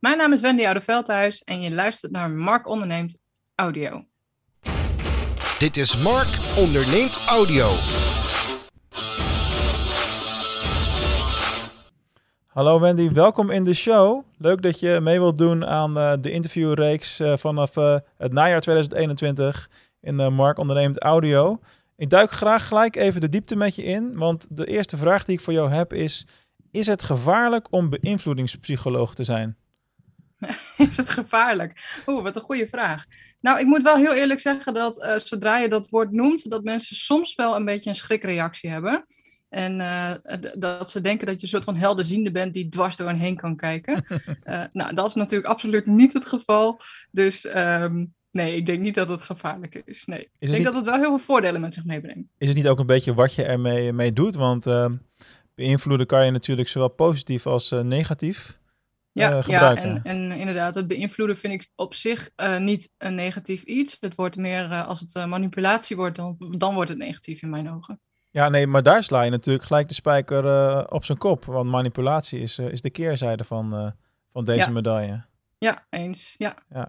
Mijn naam is Wendy Oudeveldhuis en je luistert naar Mark Onderneemt Audio. Dit is Mark Onderneemt Audio. Hallo Wendy, welkom in de show. Leuk dat je mee wilt doen aan uh, de interviewreeks uh, vanaf uh, het najaar 2021 in Mark Onderneemt Audio. Ik duik graag gelijk even de diepte met je in, want de eerste vraag die ik voor jou heb is: is het gevaarlijk om beïnvloedingspsycholoog te zijn? is het gevaarlijk? Oeh, wat een goede vraag. Nou, ik moet wel heel eerlijk zeggen dat uh, zodra je dat woord noemt, dat mensen soms wel een beetje een schrikreactie hebben. En uh, dat ze denken dat je een soort van helderziende bent die dwars door hen heen kan kijken. uh, nou, dat is natuurlijk absoluut niet het geval. Dus um, nee, ik denk niet dat het gevaarlijk is. Nee. Is ik denk niet... dat het wel heel veel voordelen met zich meebrengt. Is het niet ook een beetje wat je ermee mee doet? Want ehm, beïnvloeden kan je natuurlijk zowel positief als negatief. Ja, uh, ja en, en, inderdaad, het beïnvloeden vind ik op zich uh, niet een negatief iets. Het wordt meer, uh, als het manipulatie wordt, dan, dan wordt het negatief in mijn ogen. Ja, nee, maar daar sla je natuurlijk gelijk de spijker op zijn kop. Want manipulatie is, is de keerzijde van, van deze ja. medaille. Ja, eens. Ja. ja.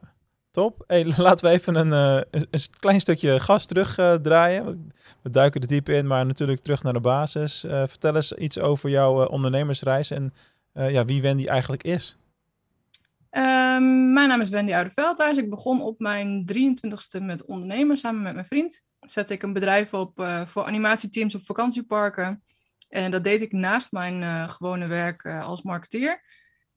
Top. Hey, laten we even een, een, een klein stukje gas terugdraaien. we duiken er diep in, maar natuurlijk terug naar de basis. vertel eens iets over jouw ondernemersreis en uh, ja, wie Wendy eigenlijk is. Um, mijn naam is Wendy Oudeveldhuis. Ik begon op mijn 23ste met ondernemen samen met mijn vriend. Zette ik een bedrijf op uh, voor animatieteams op vakantieparken. En dat deed ik naast mijn uh, gewone werk als marketeer.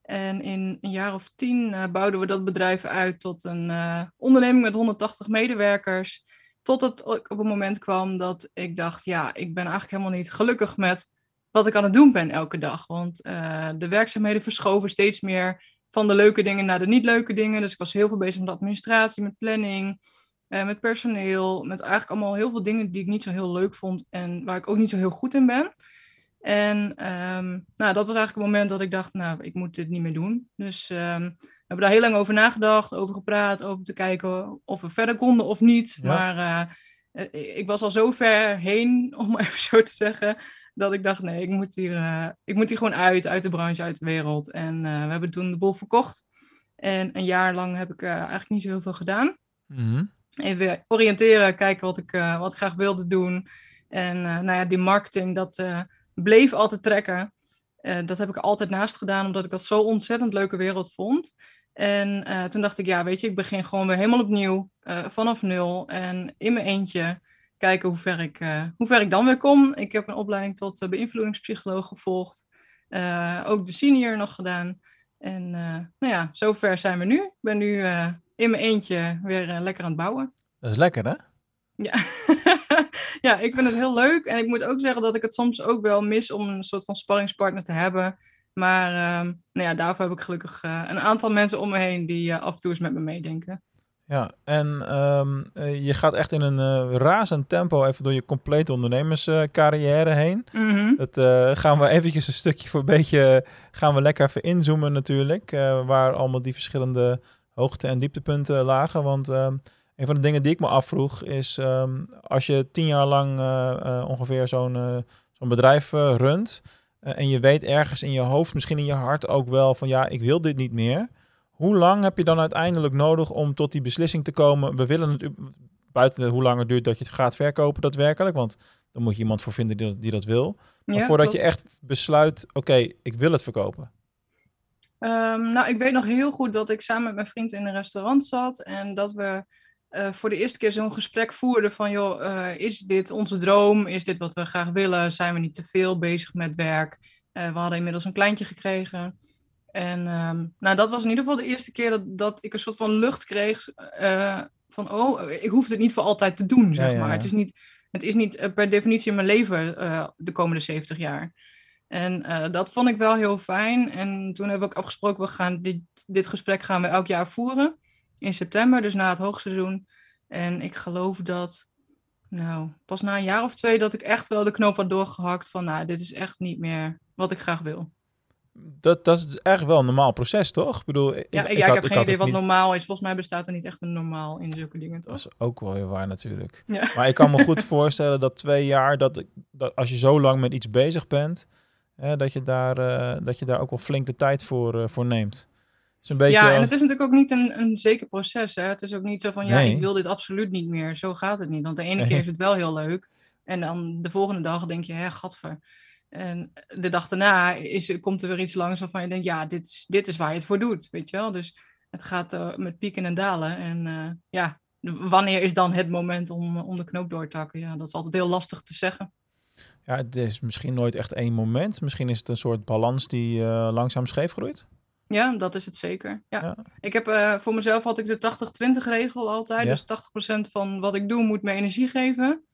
En in een jaar of tien bouwden we dat bedrijf uit tot een onderneming met 180 medewerkers. Tot het op een moment kwam dat ik dacht, ja, ik ben eigenlijk helemaal niet gelukkig met wat ik aan het doen ben elke dag. Want de werkzaamheden verschoven steeds meer van de leuke dingen naar de niet leuke dingen. Dus ik was heel veel bezig met administratie, met planning, uh, met personeel. Met eigenlijk allemaal heel veel dingen die ik niet zo heel leuk vond en waar ik ook niet zo heel goed in ben. En um, nou, dat was eigenlijk het moment dat ik dacht, nou, ik moet dit niet meer doen. Dus um, we hebben daar heel lang over nagedacht, over gepraat, over te kijken of we verder konden of niet. Ja. Maar uh, ik was al zo ver heen, om maar even zo te zeggen, dat ik dacht, nee, ik moet hier, uh, ik moet hier gewoon uit, uit de branche, uit de wereld. En uh, we hebben toen de bol verkocht. En een jaar lang heb ik uh, eigenlijk niet zo heel veel gedaan. Mm -hmm. Even oriënteren, kijken wat ik, wat ik graag wilde doen. En nou ja, die marketing, dat bleef altijd trekken. dat heb ik altijd naast gedaan, omdat ik dat zo ontzettend leuke wereld vond. En toen dacht ik, ja, weet je, ik begin gewoon weer helemaal opnieuw, vanaf nul. En in mijn eentje kijken hoe ver, ik, uh, hoe ver ik dan weer kom. Ik heb een opleiding tot beïnvloedingspsycholoog gevolgd. Ook de senior nog gedaan. En nou ja, zover zijn we nu. Ik ben nu in mijn eentje weer lekker aan het bouwen. Dat is lekker, hè? Ja. ja, ik vind het heel leuk. En ik moet ook zeggen dat ik het soms ook wel mis om een soort van sparringspartner te hebben. Maar ehm, nou ja, daarvoor heb ik gelukkig een aantal mensen om me heen die af en toe eens met me meedenken. Ja, en um, je gaat echt in een uh, razend tempo even door je complete ondernemerscarrière uh, heen. -hmm. Dat uh, gaan we eventjes een stukje voor een beetje, gaan we lekker even inzoomen natuurlijk, waar allemaal die verschillende hoogte- en dieptepunten lagen. Want um, een van de dingen die ik me afvroeg is, um, als je tien jaar lang ongeveer zo'n zo'n bedrijf runt en je weet ergens in je hoofd, misschien in je hart ook wel van ja, ik wil dit niet meer hoe lang heb je dan uiteindelijk nodig om tot die beslissing te komen? We willen het buiten hoe lang het duurt dat je het gaat verkopen daadwerkelijk, want dan moet je iemand voor vinden die dat, die dat wil. Maar ja, voordat klopt. je echt besluit, oké, okay, ik wil het verkopen. Um, nou, ik weet nog heel goed dat ik samen met mijn vriend in een restaurant zat en dat we uh, voor de eerste keer zo'n gesprek voerden van, joh, uh, is dit onze droom? Is dit wat we graag willen? Zijn we niet te veel bezig met werk? Uh, we hadden inmiddels een kleintje gekregen. En um, nou, dat was in ieder geval de eerste keer dat, dat ik een soort van lucht kreeg van, oh, ik hoef het niet voor altijd te doen, zeg ja, ja, maar. Het is niet, het is niet per definitie in mijn leven de komende 70 jaar. En dat vond ik wel heel fijn. En toen hebben we ook afgesproken, we gaan dit, dit gesprek gaan we elk jaar voeren. In september, dus na het hoogseizoen. En ik geloof dat, nou, pas na een jaar of twee dat ik echt wel de knoop had doorgehakt van, nou, dit is echt niet meer wat ik graag wil dat, dat is eigenlijk wel een normaal proces, toch? Ik bedoel, ik, ja, ik, ja, ik, ik heb geen idee wat niet... normaal is. Volgens mij bestaat er niet echt een normaal in zulke dingen, toch? Dat is ook wel heel waar natuurlijk. Ja. Maar ik kan me goed voorstellen dat twee jaar, dat, dat als je zo lang met iets bezig bent, hè, dat, je daar, uh, dat je daar ook wel flink de tijd voor, uh, voor neemt. Is een beetje ja, en het is natuurlijk ook niet een, een zeker proces. Hè? Het is ook niet zo van, ja, Nee. ik wil dit absoluut niet meer. Zo gaat het niet. Want de ene Nee. keer is het wel heel leuk. En dan de volgende dag denk je, hè, gadver. En de dag daarna is, komt er weer iets langs waarvan je denkt, ja, dit is, dit is waar je het voor doet. Weet je wel? Dus het gaat eh, met pieken en dalen. En eh, ja, wanneer is dan het moment om, om de knoop door te hakken? Ja, dat is altijd heel lastig te zeggen. Ja, het is misschien nooit echt één moment. Misschien is het een soort balans die eh, langzaam scheef groeit. Ja, dat is het zeker. Ja. Ja. Ik heb eh, voor mezelf had ik de 80-20 regel altijd. Ja. Dus 80% van wat ik doe moet me energie geven.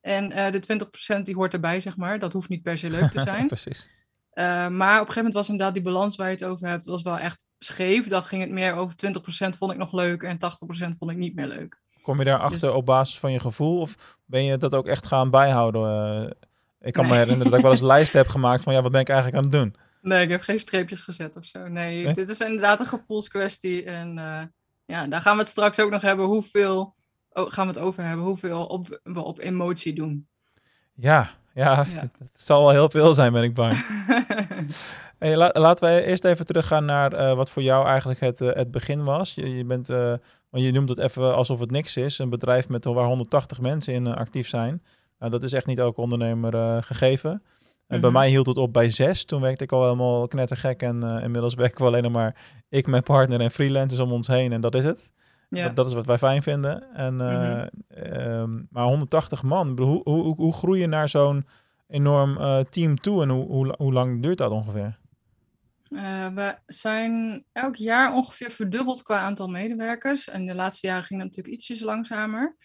En eh, de 20% die hoort erbij, zeg maar. Dat hoeft niet per se leuk te zijn. Precies. Eh, maar op een gegeven moment was inderdaad die balans waar je het over hebt, was wel echt scheef. Dan ging het meer over 20% vond ik nog leuk en 80% vond ik niet meer leuk. Kom je daarachter Dus- op basis van je gevoel? Of ben je dat ook echt gaan bijhouden? Ik kan me herinneren dat ik wel eens lijsten heb gemaakt van ja, wat ben ik eigenlijk aan het doen? Nee, ik heb geen streepjes gezet of zo. Nee, Nee? dit is inderdaad een gevoelskwestie. En eh, ja, daar gaan we het straks ook nog hebben. Hoeveel oh, gaan we het over hebben? Hoeveel op, we op emotie doen. Ja, ja, Ja. het zal wel heel veel zijn, ben ik bang. Hey, la- laten we eerst even teruggaan naar eh, wat voor jou eigenlijk het, eh, het begin was. Je, je, bent, want je noemt het even alsof het niks is. Een bedrijf met waar 180 mensen in actief zijn. Nou, dat is echt niet elke ondernemer gegeven. En bij Mhm. mij hield het op bij zes. Toen werkte ik al helemaal knettergek. En eh, inmiddels werken we alleen nog maar ik, mijn partner en freelancers om ons heen. En dat is het. ja. Dat, dat is wat wij fijn vinden. En, eh, ehm, maar 180 man, ik hoe, hoe, hoe, groei je naar zo'n enorm eh, team toe en hoe, hoe, hoe lang duurt dat ongeveer? We zijn elk jaar ongeveer verdubbeld qua aantal medewerkers. En de laatste jaren ging dat natuurlijk ietsjes langzamer.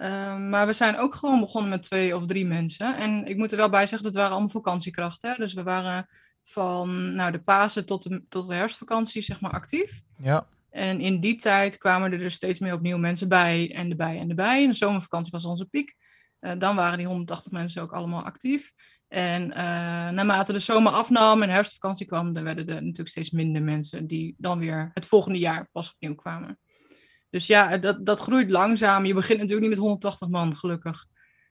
Eh, maar we zijn ook gewoon begonnen met twee of drie mensen. En ik moet er wel bij zeggen, dat waren allemaal vakantiekrachten. Hè? Dus we waren van nou, de Pasen tot de, tot de herfstvakantie zeg maar, actief. Ja, En in die tijd kwamen er dus steeds meer opnieuw mensen bij en erbij en erbij. In de zomervakantie was onze piek. Eh, dan waren die 180 mensen ook allemaal actief. En eh, naarmate de zomer afnam en de herfstvakantie kwam, dan werden er natuurlijk steeds minder mensen die dan weer het volgende jaar pas opnieuw kwamen. Dus ja, dat, dat groeit langzaam. Je begint natuurlijk niet met 180 man, gelukkig.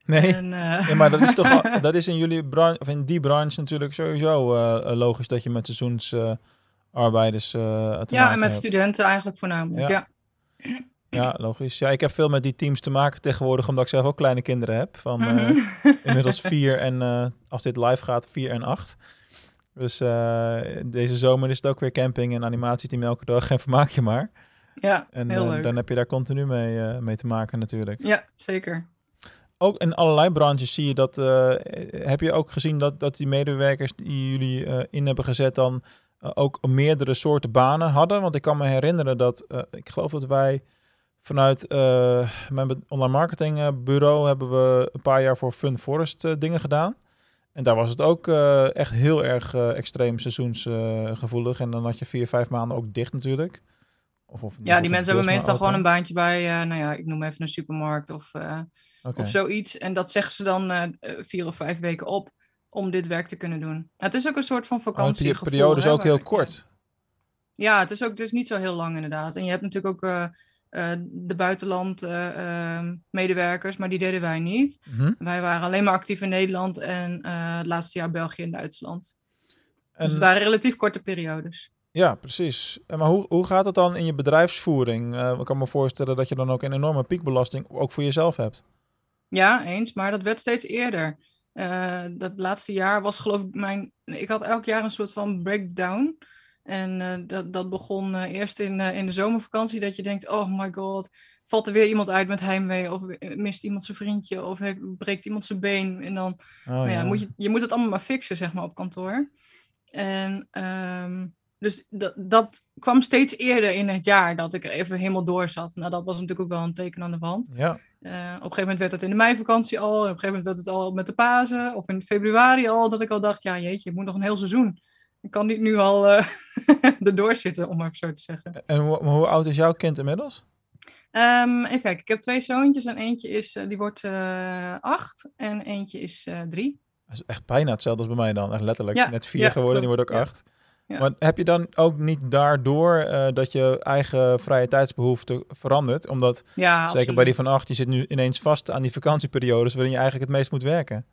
nee. En, eh, Ja, maar dat is toch dat is in jullie branche, of in die branche natuurlijk sowieso eh, logisch dat je met seizoensarbeiders eh te ja, en met hebt. studenten eigenlijk voornamelijk. Ja. Ja. Ja, logisch. Ja, ik heb veel met die teams te maken tegenwoordig, omdat ik zelf ook kleine kinderen heb. Van Mhm. inmiddels vier en als dit live gaat, vier en acht. Dus deze zomer is het ook weer camping en animatieteam elke dag. En vermaak je maar. Ja, En heel eh, leuk. dan heb je daar continu mee, eh, mee te maken natuurlijk. Ja, zeker. Ook in allerlei branches zie je dat. eh, heb je ook gezien dat, dat die medewerkers die jullie in hebben gezet dan ook meerdere soorten banen hadden? Want ik kan me herinneren dat ik geloof dat wij vanuit mijn online marketing bureau hebben we een paar jaar voor Fun Forest dingen gedaan. En daar was het ook echt heel erg extreem seizoensgevoelig. en dan had je vier, vijf maanden ook dicht natuurlijk. Of, of, Ja, die mensen hebben meestal gewoon een baantje bij, eh, nou ja, ik noem even een supermarkt of, eh, of zoiets. En dat zeggen ze dan eh, vier of vijf weken op om dit werk te kunnen doen. Nou, het is ook een soort van Oh, vakantie. peri- periode is ook heel kort. Ja, het is ook dus niet zo heel lang inderdaad. En je hebt natuurlijk ook de buitenland eh, ehm, medewerkers, maar die deden wij niet. Mhm. Wij waren alleen maar actief in Nederland en het laatste jaar België en Duitsland. En- Dus het waren relatief korte periodes. Ja, precies. En Maar hoe, hoe gaat het dan in je bedrijfsvoering? Eh, ik kan me voorstellen dat je dan ook een enorme piekbelasting ook voor jezelf hebt. Ja, eens, maar dat werd steeds eerder. Eh, dat laatste jaar was geloof ik mijn... Ik had elk jaar een soort van breakdown. En eh, dat, dat begon eerst in, in de zomervakantie, dat je denkt, oh my god, valt er weer iemand uit met heimwee? Of mist iemand zijn vriendje? Of heeft, breekt iemand zijn been? En dan Oh, nou ja, moet je, je moet het allemaal maar fixen, zeg maar, op kantoor. En ehm, dus dat, dat kwam steeds eerder in het jaar dat ik er even helemaal door zat. Nou, dat was natuurlijk ook wel een teken aan de wand. Ja, Eh, op een gegeven moment werd het in de meivakantie al. En op een gegeven moment werd het al met de Pasen. Of in februari al. Dat ik al dacht, ja jeetje, ik moet nog een heel seizoen. Ik kan niet nu al eh erdoor zitten, om maar zo te zeggen. en hoe, hoe oud is jouw kind inmiddels? Ehm, even kijken, ik heb twee zoontjes. En eentje is, eh, die wordt acht. En eentje is drie. Dat is echt bijna hetzelfde als bij mij dan. Echt letterlijk. Ja, Net vier ja, geworden, die klopt. wordt ook acht. Ja. Maar heb je dan ook niet daardoor eh, dat je eigen vrije tijdsbehoefte verandert? Omdat, Ja, zeker bij die van acht, je zit nu ineens vast aan die vakantieperiodes waarin je eigenlijk het meest moet werken.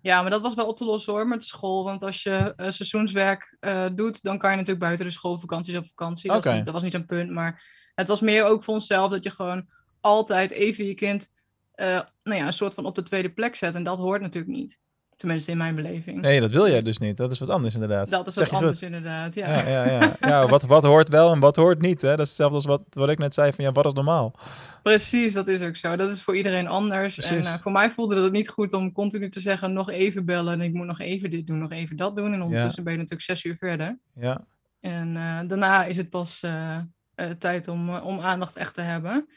Ja, maar dat was wel op te lossen hoor met school. Want als je uh, seizoenswerk uh, doet, dan kan je natuurlijk buiten de schoolvakanties op vakantie. Dat, was, dat was niet zo'n punt. Maar het was meer ook voor onszelf dat je gewoon altijd even je kind uh, nou ja, een soort van op de tweede plek zet. En dat hoort natuurlijk niet. Tenminste, in mijn beleving. Nee, dat wil jij dus niet. Dat is wat anders inderdaad. Dat is wat anders inderdaad, ja. Ja, ja, ja. ja wat, wat hoort wel en wat hoort niet. Hè? Dat is hetzelfde als wat, wat ik net zei van ja, wat is normaal? Precies, dat is ook zo. Dat is voor iedereen anders. En uh, voor mij voelde het niet goed om continu te zeggen nog even bellen. En ik moet nog even dit doen, nog even dat doen. En ondertussen ben je natuurlijk zes uur verder. Ja. En uh, daarna is het pas uh, tijd om, om aandacht echt te hebben.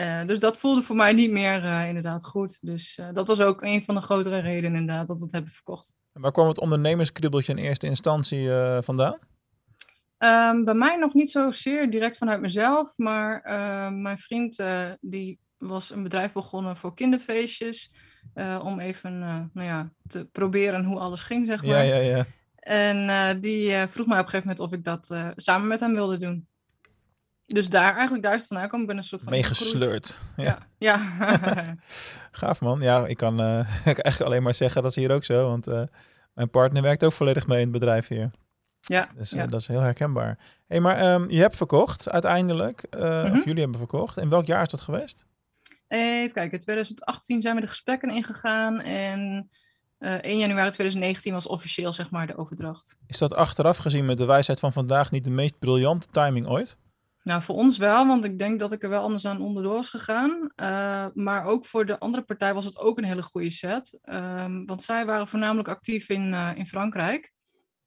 Uh, dus dat voelde voor mij niet meer uh, inderdaad goed. Dus uh, dat was ook een van de grotere redenen inderdaad dat we het hebben verkocht. En waar kwam het ondernemerskribbeltje in eerste instantie vandaan? Um, bij mij nog niet zozeer direct vanuit mezelf, maar mijn vriend die was een bedrijf begonnen voor kinderfeestjes. om even nou ja, te proberen hoe alles ging, zeg maar. Ja, ja, ja. En die vroeg mij op een gegeven moment of ik dat samen met hem wilde doen. Dus daar eigenlijk daar is het vandaan komen. Ik ben een soort van meegesleurd. Ja. ja. Gaaf man. Ja, ik kan uh, eigenlijk alleen maar zeggen dat is hier ook zo. Want uh, mijn partner werkt ook volledig mee in het bedrijf hier. Ja. Dus ja. Uh, dat is heel herkenbaar. hey, maar um, je hebt verkocht uiteindelijk. -hmm. Of jullie hebben verkocht. In welk jaar is dat geweest? Even kijken. In 2018 zijn we de gesprekken ingegaan. En 1 januari 2019 was officieel zeg maar de overdracht. Is dat achteraf gezien met de wijsheid van vandaag niet de meest briljante timing ooit? Nou, voor ons wel, want ik denk dat ik er wel anders aan onderdoor was gegaan. Uh, maar ook voor de andere partij was het ook een hele goede set. Um, want zij waren voornamelijk actief in, uh, in Frankrijk.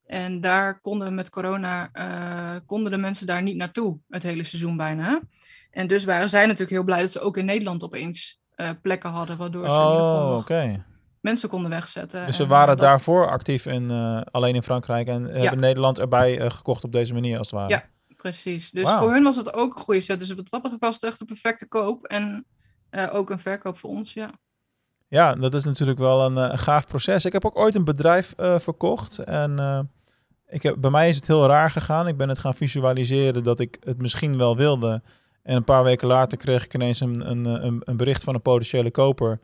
En daar konden met corona, uh, konden de mensen daar niet naartoe, het hele seizoen bijna. En dus waren zij natuurlijk heel blij dat ze ook in Nederland opeens plekken hadden, waardoor ze oh, okay. mensen konden wegzetten. Dus ze waren dat... daarvoor actief in, alleen in Frankrijk en ja. hebben Nederland erbij gekocht op deze manier als het ware? Ja, Precies. Dus wow. voor hun was het ook een goede set. Dus wat dat betreft was het echt een perfecte koop. En uh, ook een verkoop voor ons, ja. Ja, dat is natuurlijk wel een, een gaaf proces. Ik heb ook ooit een bedrijf uh, verkocht. En uh, ik heb, bij mij is het heel raar gegaan. Ik ben het gaan visualiseren dat ik het misschien wel wilde. En een paar weken later kreeg ik ineens een, een, een, een bericht van een potentiële koper.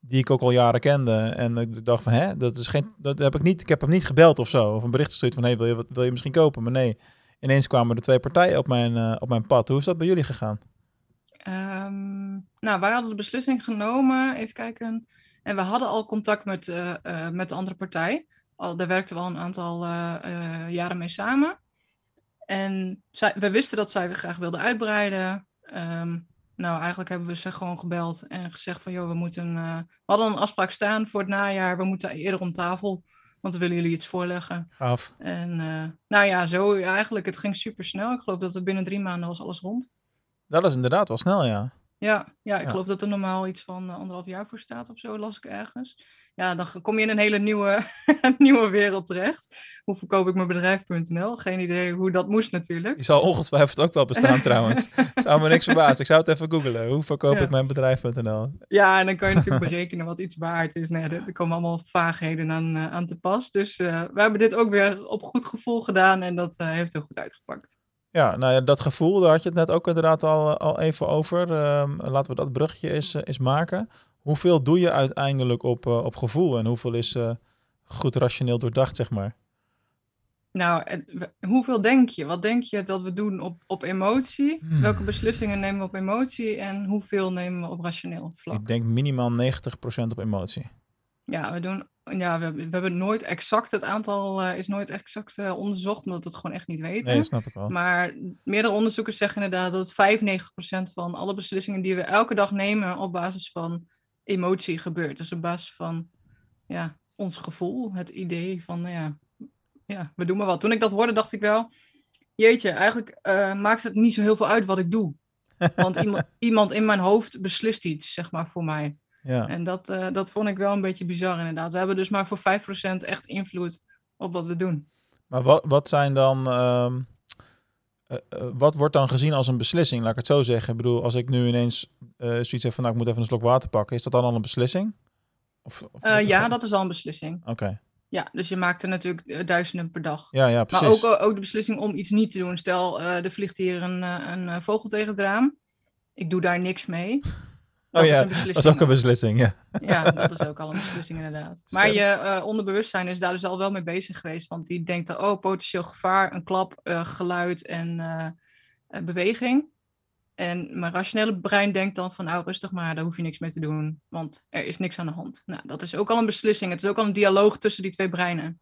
Die ik ook al jaren kende. En ik dacht van, hè, dat is geen, dat heb ik niet. Ik heb hem niet gebeld of zo. Of een bericht gestuurd van, hé, hey, wil, je, wil je misschien kopen? Maar nee ineens kwamen er twee partijen op mijn, uh, op mijn pad. Hoe is dat bij jullie gegaan? Um, nou, wij hadden de beslissing genomen, even kijken. En we hadden al contact met, uh, uh, met de andere partij. Al, daar werkten we al een aantal jaren mee samen. En zij, we wisten dat zij graag wilden uitbreiden. Um, nou, eigenlijk hebben we ze gewoon gebeld en gezegd van... joh, we moeten... we hadden een afspraak staan voor het najaar. We moeten eerder om tafel. Want we willen jullie iets voorleggen. Gaaf. En uh, nou ja, zo eigenlijk, het ging super snel. Ik geloof dat er binnen drie maanden was alles rond. Dat is inderdaad wel snel, ja. Ja, ja ik ja. geloof dat er normaal iets van uh, anderhalf jaar voor staat of zo, las ik ergens. Ja, dan kom je in een hele nieuwe, nieuwe wereld terecht. Hoe verkoop ik mijn bedrijf.nl? Geen idee hoe dat moest natuurlijk. Die zal ongetwijfeld ook wel bestaan trouwens. zou me niks verbazen. Ik zou het even googlen. Hoe verkoop ja. ik mijn bedrijf.nl? Ja, en dan kan je natuurlijk berekenen wat iets waard is. Nee, er, er komen allemaal vaagheden aan, uh, aan te pas. Dus uh, we hebben dit ook weer op goed gevoel gedaan en dat uh, heeft heel goed uitgepakt. Ja, nou ja, dat gevoel, daar had je het net ook inderdaad al, al even over. Uh, laten we dat bruggetje eens, eens maken. Hoeveel doe je uiteindelijk op, uh, op gevoel en hoeveel is uh, goed rationeel doordacht, zeg maar? Nou, hoeveel denk je? Wat denk je dat we doen op, op emotie? Hmm. Welke beslissingen nemen we op emotie en hoeveel nemen we op rationeel vlak? Ik denk minimaal 90% op emotie. Ja, we doen ja, we, we, hebben nooit exact het aantal uh, is nooit exact uh, onderzocht, omdat we het gewoon echt niet weten. Nee, snap ik wel. Maar meerdere onderzoekers zeggen inderdaad dat 95% van alle beslissingen die we elke dag nemen op basis van emotie gebeurt. Dus op basis van ja, ons gevoel, het idee van nou ja, ja, we doen maar wat. Toen ik dat hoorde, dacht ik wel, jeetje, eigenlijk uh, maakt het niet zo heel veel uit wat ik doe. Want iemand, iemand in mijn hoofd beslist iets, zeg maar, voor mij. Ja. En dat, uh, dat vond ik wel een beetje bizar inderdaad. We hebben dus maar voor 5% echt invloed op wat we doen. Maar wat, wat zijn dan... Uh, uh, wat wordt dan gezien als een beslissing? Laat ik het zo zeggen. Ik bedoel, als ik nu ineens zoiets heb van... Nou, ik moet even een slok water pakken. Is dat dan al een beslissing? Of, of ja, dat is al een beslissing. Oké. Okay. Ja, dus je maakt er natuurlijk duizenden per dag. Ja, ja, precies. Maar ook, ook de beslissing om iets niet te doen. Stel, er vliegt hier een, een vogel tegen het raam. Ik doe daar niks mee. Dat oh ja, dat is ook een beslissing, ja. Ja, dat is ook al een beslissing inderdaad. Maar je uh, onderbewustzijn is daar dus al wel mee bezig geweest. Want die denkt dan, oh, potentieel gevaar, een klap, uh, geluid en uh, beweging. En mijn rationele brein denkt dan van, nou rustig maar, daar hoef je niks mee te doen. Want er is niks aan de hand. Nou, dat is ook al een beslissing. Het is ook al een dialoog tussen die twee breinen.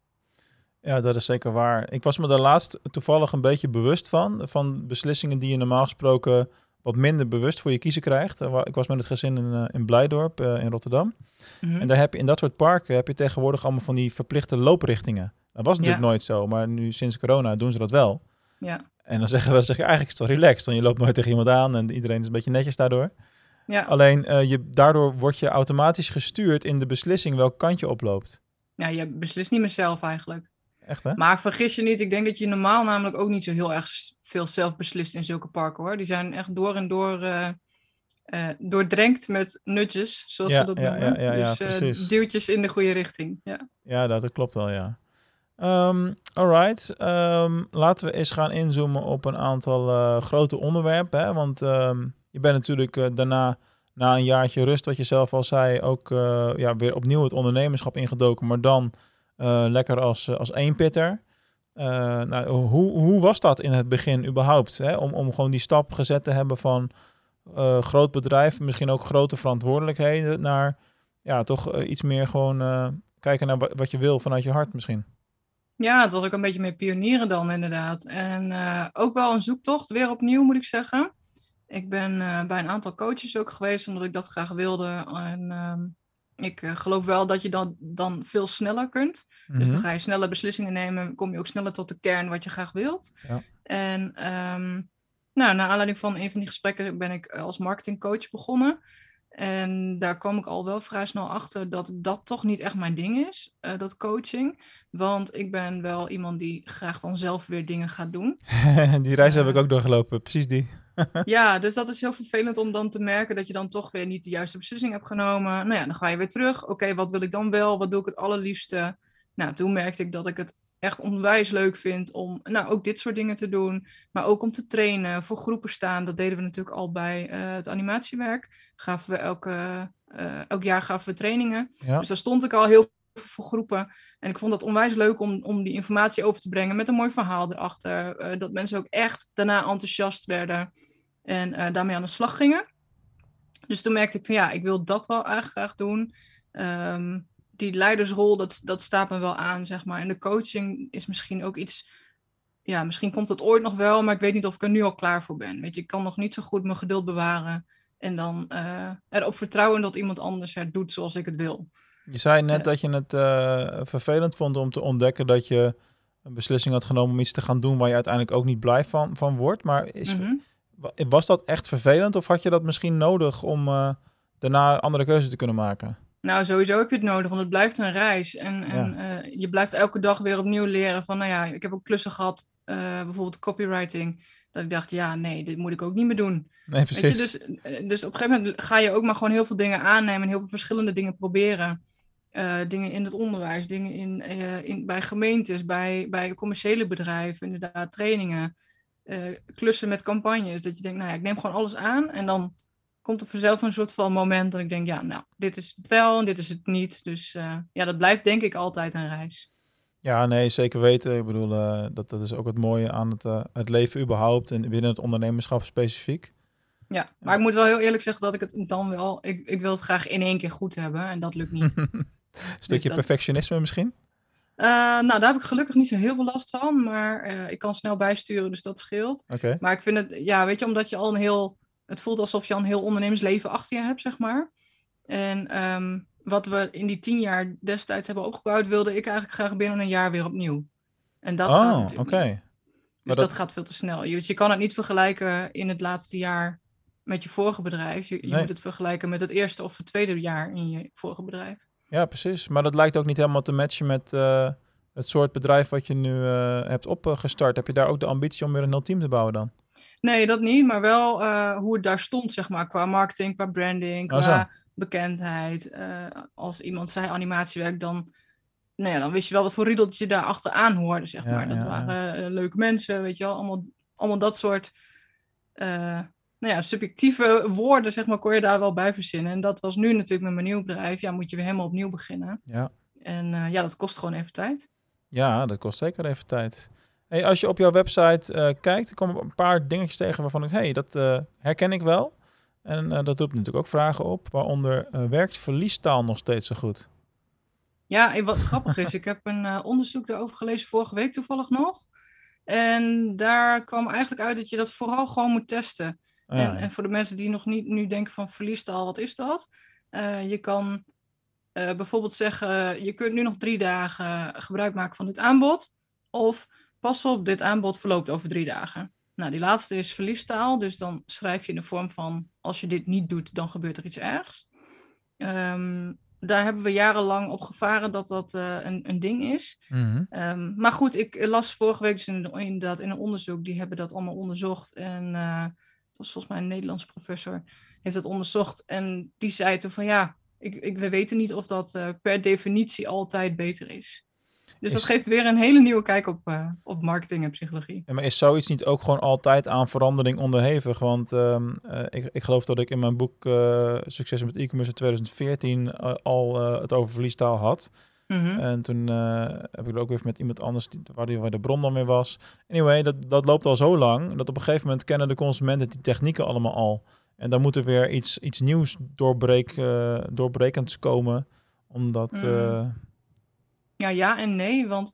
Ja, dat is zeker waar. Ik was me daar laatst toevallig een beetje bewust van. Van beslissingen die je normaal gesproken wat minder bewust voor je kiezen krijgt. Eh, ik was met het gezin in, uh, in Blijdorp uh, in Rotterdam. Mhm. En daar heb je in dat soort parken heb je tegenwoordig allemaal van die verplichte looprichtingen. Dat was natuurlijk nooit zo, maar nu sinds corona doen ze dat wel. Ja. En dan zeggen we, zeg je eigenlijk is het toch relaxed, want je loopt nooit tegen iemand aan en iedereen is een beetje netjes daardoor. Ja. Alleen je, daardoor word je automatisch gestuurd in de beslissing welk kant je oploopt. Ja, je beslist niet meer zelf eigenlijk. Echt hè? Maar vergis je niet, ik denk dat je normaal namelijk ook niet zo heel erg veel zelf beslist in zulke parken hoor. Die zijn echt door en door uh, uh, doordrenkt met nudges, zoals ja, ze dat noemen. Ja, ja, dus uh, duwtjes in de goede richting. Ja, ja dat, klopt wel, ja. Um, alright, um, laten we eens gaan inzoomen op een aantal grote onderwerpen. Hè? Want um, je bent natuurlijk daarna, na een jaartje rust, wat je zelf al zei, ook ja, weer opnieuw het ondernemerschap ingedoken. Maar dan lekker als, als eenpitter. Uh, nou, hoe, hoe was dat in het begin überhaupt? Hè? Om, om gewoon die stap gezet te hebben van uh, groot bedrijf, misschien ook grote verantwoordelijkheden, naar ja, toch uh, iets meer gewoon kijken naar wat je wil vanuit je hart misschien. Ja, het was ook een beetje meer pionieren dan inderdaad. En ook wel een zoektocht, weer opnieuw moet ik zeggen. Ik ben bij een aantal coaches ook geweest, omdat ik dat graag wilde. En ehm, ik uh, geloof wel dat je dan, dan veel sneller kunt. Dus dan mhm. ga je sneller beslissingen nemen, kom je ook sneller tot de kern wat je graag wilt. Ja. En um, nou, naar aanleiding van een van die gesprekken ben ik als marketingcoach begonnen. En daar kwam ik al wel vrij snel achter dat dat toch niet echt mijn ding is, uh, dat coaching. Want ik ben wel iemand die graag dan zelf weer dingen gaat doen. die reis heb ik ook doorgelopen, precies die. ja, dus dat is heel vervelend om dan te merken dat je dan toch weer niet de juiste beslissing hebt genomen. Nou ja, dan ga je weer terug. Oké, wat wil ik dan wel? Wat doe ik het allerliefste? Nou, toen merkte ik dat ik het echt onwijs leuk vind om nou, ook dit soort dingen te doen. Maar ook om te trainen, voor groepen staan. Dat deden we natuurlijk al bij uh, het animatiewerk. Gaven we elke, uh, elk jaar gaven we trainingen. Ja. Dus daar stond ik al heel veel voor groepen. En ik vond dat onwijs leuk om, om die informatie over te brengen met een mooi verhaal erachter. Uh, dat mensen ook echt daarna enthousiast werden en daarmee aan de slag gingen. Dus toen merkte ik van ja, ik wil dat wel eigenlijk graag doen. Um, die leidersrol, dat, dat staat me wel aan, zeg maar. En de coaching is misschien ook iets... Ja, misschien komt het ooit nog wel, maar ik weet niet of ik er nu al klaar voor ben. Weet je, ik kan nog niet zo goed mijn geduld bewaren. En dan uh, erop vertrouwen dat iemand anders het doet zoals ik het wil. Je zei net dat je het uh, vervelend vond om te ontdekken dat je een beslissing had genomen om iets te gaan doen waar je uiteindelijk ook niet blij van, van wordt. Maar is, mm -hmm. Was dat echt vervelend of had je dat misschien nodig om daarna andere keuzes te kunnen maken? Nou, sowieso heb je het nodig, want het blijft een reis. En, en ja. uh, je blijft elke dag weer opnieuw leren van, nou ja, ik heb ook klussen gehad, uh, bijvoorbeeld copywriting, dat ik dacht, ja, nee, dit moet ik ook niet meer doen. Nee, precies. Weet je, dus, dus op een gegeven moment ga je ook maar gewoon heel veel dingen aannemen en heel veel verschillende dingen proberen. Uh, dingen in het onderwijs, dingen in, in, bij gemeentes, bij, bij commerciële bedrijven, inderdaad, trainingen, klussen met campagnes. Dat je denkt, nou ja, ik neem gewoon alles aan en dan komt er vanzelf een soort van moment dat ik denk, ja, nou, dit is het wel en dit is het niet. Dus uh, ja, dat blijft denk ik altijd een reis. Ja, nee, zeker weten. Ik bedoel, uh, dat, dat is ook het mooie aan het, uh, het leven überhaupt en binnen het ondernemerschap specifiek. Ja, maar ik moet wel heel eerlijk zeggen dat ik het dan wel, ik, ik wil het graag in één keer goed hebben en dat lukt niet. Een stukje dus dat... perfectionisme misschien? Nou, daar heb ik gelukkig niet zo heel veel last van, maar ik kan snel bijsturen, dus dat scheelt. Okay. Maar ik vind het, ja, weet je, omdat je al een heel het voelt alsof je al een heel ondernemersleven achter je hebt, zeg maar. En um, wat we in die tien jaar destijds hebben opgebouwd, wilde ik eigenlijk graag binnen een jaar weer opnieuw. En dat oh, gaat natuurlijk okay. niet. Dus dat... dat... gaat veel te snel. Je, je kan het niet vergelijken in het laatste jaar met je vorige bedrijf. Je, je nee. moet het vergelijken met het eerste of het tweede jaar in je vorige bedrijf. Ja, precies. Maar dat lijkt ook niet helemaal te matchen met uh, het soort bedrijf wat je nu uh, hebt opgestart. Heb je daar ook de ambitie om weer een heel team te bouwen dan? Nee, dat niet, maar wel uh, hoe het daar stond, zeg maar, qua marketing, qua branding, qua oh, bekendheid. Als iemand zei animatiewerk, dan, nou ja, dan wist je wel wat voor riedeltje daar achteraan hoorde, zeg maar. Dat ja, waren leuke mensen, weet je wel, allemaal, allemaal dat soort nou ja, subjectieve woorden, zeg maar, kon je daar wel bij verzinnen. En dat was nu natuurlijk met mijn nieuw bedrijf. Ja, moet je weer helemaal opnieuw beginnen. Ja. En uh, ja, dat kost gewoon even tijd. Ja, dat kost zeker even tijd. Hey, als je op jouw website uh, kijkt, komen een paar dingetjes tegen waarvan ik, hey, dat uh, herken ik wel. En dat roept natuurlijk ook vragen op, waaronder werkt verliestaal nog steeds zo goed? Ja, wat grappig is, ik heb een onderzoek daarover gelezen vorige week toevallig nog. En daar kwam eigenlijk uit dat je dat vooral gewoon moet testen. En, en, voor de mensen die nog niet nu denken van verliestaal, wat is dat? Uh, je kan uh, bijvoorbeeld zeggen, je kunt nu nog drie dagen gebruik maken van dit aanbod. Of pas op, dit aanbod verloopt over drie dagen. Nou, die laatste is verliestaal. Dus dan schrijf je in de vorm van, als je dit niet doet, dan gebeurt er iets ergs. Um, daar hebben we jarenlang op gevaren dat dat uh, een, een ding is. Mm um, maar goed, ik las vorige week dus inderdaad in een onderzoek, die hebben dat allemaal onderzocht. En was volgens mij een Nederlandse professor, heeft dat onderzocht. En die zei toen van ja, ik, ik, we weten niet of dat uh, per definitie altijd beter is. Dus dat geeft weer een hele nieuwe kijk op, uh, op marketing en psychologie. Ja, maar is zoiets niet ook gewoon altijd aan verandering onderhevig? Want um, uh, ik, ik geloof dat ik in mijn boek Succes met e-commerce in 2014 al het over verliestaal had. Mm -hmm. En toen heb ik er ook weer met iemand anders die, waar, die, waar de bron dan weer was. Anyway, dat, dat loopt al zo lang dat op een gegeven moment kennen de consumenten die technieken allemaal al. En dan moet er weer iets, iets nieuws doorbreek, doorbrekends komen. Omdat... Mm. Ja, ja en nee. Want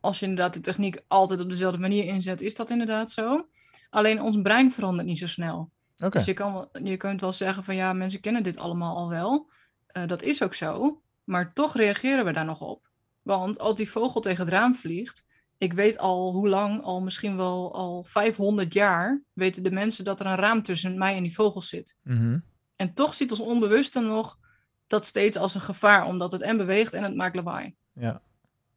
als je inderdaad de techniek altijd op dezelfde manier inzet, is dat inderdaad zo. Alleen ons brein verandert niet zo snel. Okay. Dus je, kan je kunt wel zeggen van ja, mensen kennen dit allemaal al wel. Uh, dat is ook zo. Maar toch reageren we daar nog op. Want als die vogel tegen het raam vliegt, ik weet al hoe lang, al misschien wel al 500 jaar, weten de mensen dat er een raam tussen mij en die vogel zit. Mm -hmm. En toch ziet ons onbewuste nog dat steeds als een gevaar, omdat het en beweegt en het maakt lawaai. Ja.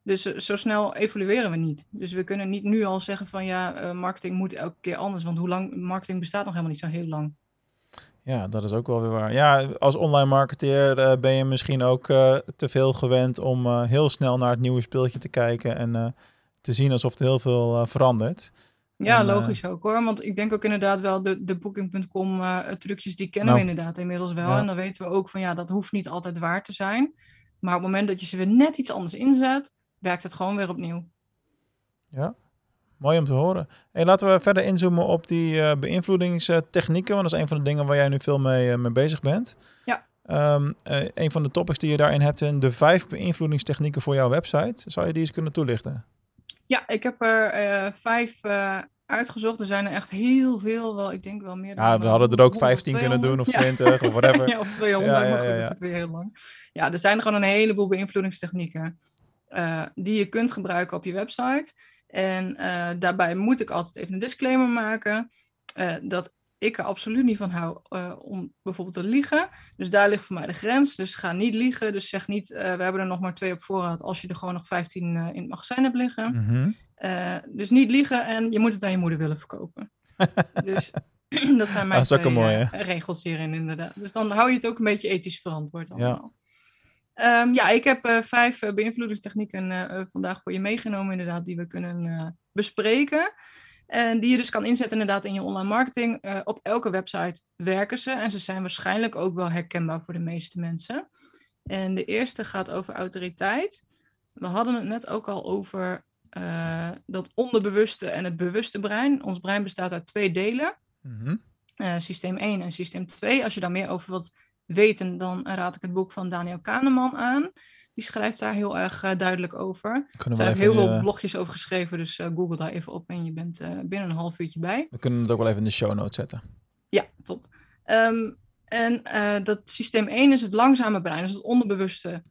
Dus uh, zo snel evolueren we niet. Dus we kunnen niet nu al zeggen van ja, uh, marketing moet elke keer anders. Want hoe lang marketing bestaat nog helemaal niet zo heel lang. Ja, dat is ook wel weer waar. Ja, als online marketeer uh, ben je misschien ook te veel gewend om heel snel naar het nieuwe speeltje te kijken en te zien alsof er heel veel verandert. Ja, en, logisch ook hoor. Want ik denk ook inderdaad wel de, de Booking.com uh, trucjes, die kennen nou, we inderdaad inmiddels wel. Ja. En dan weten we ook van ja, dat hoeft niet altijd waar te zijn. Maar op het moment dat je ze weer net iets anders inzet, werkt het gewoon weer opnieuw. Ja, mooi om te horen. Hey, laten we verder inzoomen op die uh, beïnvloedingstechnieken. Want dat is een van de dingen waar jij nu veel mee, uh, mee bezig bent. Ja. Um, een van de topics die je daarin hebt zijn de vijf beïnvloedingstechnieken voor jouw website. Zou je die eens kunnen toelichten? Ja, ik heb er vijf uitgezocht. Er zijn er echt heel veel. Wel, ik denk wel meer dan... Ja, we hadden er ook 15 kunnen doen of 20 ja. of whatever. ja, of 200, ja, ja, maar goed, dat zit weer heel lang. Ja, er zijn gewoon een heleboel beïnvloedingstechnieken die je kunt gebruiken op je website. En daarbij moet ik altijd even een disclaimer maken. dat ik er absoluut niet van hou uh, om bijvoorbeeld te liegen. Dus daar ligt voor mij de grens. Dus ga niet liegen. Dus zeg niet, we hebben er nog maar twee op voorraad als je er gewoon nog 15 uh, in het magazijn hebt liggen. Mm -hmm. dus niet liegen en je moet het aan je moeder willen verkopen. dus dat zijn mijn twee mooi, regels hierin inderdaad. Dus dan hou je het ook een beetje ethisch verantwoord allemaal. Ja, um, ja ik heb vijf beïnvloedingstechnieken vandaag voor je meegenomen inderdaad, die we kunnen bespreken. En die je dus kan inzetten inderdaad in je online marketing. Op elke website werken ze. En ze zijn waarschijnlijk ook wel herkenbaar voor de meeste mensen. En de eerste gaat over autoriteit. We hadden het net ook al over dat onderbewuste en het bewuste brein. Ons brein bestaat uit twee delen. Mm -hmm. uh, systeem 1 en systeem 2. Als je daar meer over wilt weten, dan raad ik het boek van Daniel Kahneman aan. Die schrijft daar heel erg uh, duidelijk over. Er zijn heel veel blogjes over geschreven, dus uh, google daar even op en je bent binnen een half uurtje bij. We kunnen het ook wel even in de show notes zetten. Ja, top. Um, en dat systeem 1 is het langzame brein, dus het onderbewuste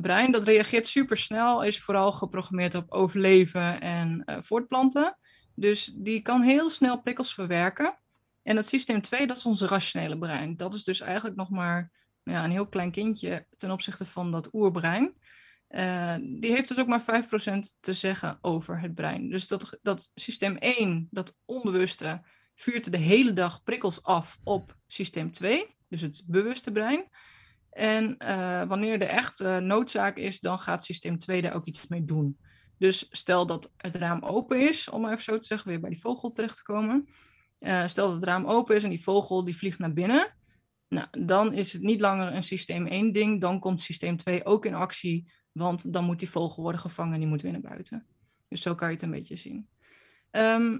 brein. Dat reageert super snel, is vooral geprogrammeerd op overleven en voortplanten. Dus die kan heel snel prikkels verwerken. En het systeem 2, dat is onze rationele brein. Dat is dus eigenlijk nog maar ja, een heel klein kindje ten opzichte van dat oerbrein. Uh, die heeft dus ook maar 5% te zeggen over het brein. Dus dat, dat systeem 1, dat onbewuste, vuurt de hele dag prikkels af op systeem 2, dus het bewuste brein. En uh, wanneer er echt uh, noodzaak is, dan gaat systeem 2 daar ook iets mee doen. Dus stel dat het raam open is, om maar even zo te zeggen, weer bij die vogel terecht te komen. Stel dat het raam open is en die vogel die vliegt naar binnen. Nou, dan is het niet langer een systeem 1 ding. Dan komt systeem 2 ook in actie. Want dan moet die vogel worden gevangen en die moet weer naar buiten. Dus zo kan je het een beetje zien. Ehm,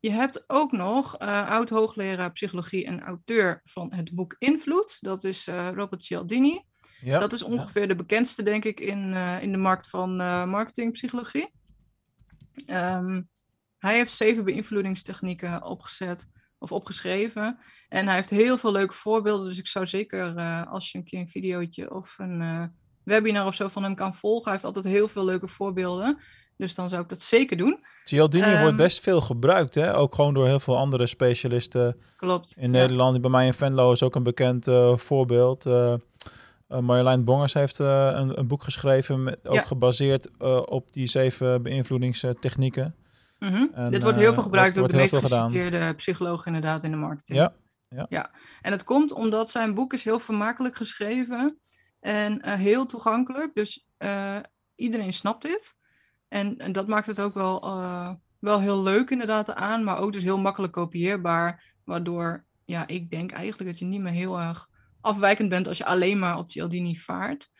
je hebt ook nog uh, oud-hoogleraar psychologie en auteur van het boek Invloed. Dat is uh, Robert Cialdini. Ja, dat is ongeveer de bekendste, denk ik, in, uh, in de markt van marketingpsychologie. Um, hij heeft zeven beïnvloedingstechnieken opgezet of opgeschreven. En hij heeft heel veel leuke voorbeelden. Dus ik zou zeker, als je een keer een videootje of een webinar of zo van hem kan volgen. Hij heeft altijd heel veel leuke voorbeelden. Dus dan zou ik dat zeker doen. Cialdini um, wordt ehm, best veel gebruikt, hè? Ook gewoon door heel veel andere specialisten. Klopt. In Nederland. Bij mij in Venlo is ook een bekend uh, voorbeeld. Marjolein Bongers heeft een, een, boek geschreven, met, ook gebaseerd op die zeven beïnvloedingstechnieken. Mm -hmm. Dit wordt heel veel gebruikt door de meest geciteerde psycholoog inderdaad in de marketing. Ja. Ja. ja, en het komt omdat zijn boek is heel vermakelijk geschreven en heel toegankelijk. Dus iedereen snapt dit. En, en dat maakt het ook wel, uh, wel heel leuk inderdaad aan, maar ook dus heel makkelijk kopieerbaar. Waardoor ja, ik denk eigenlijk dat je niet meer heel erg afwijkend bent als je alleen maar op Cialdini vaart.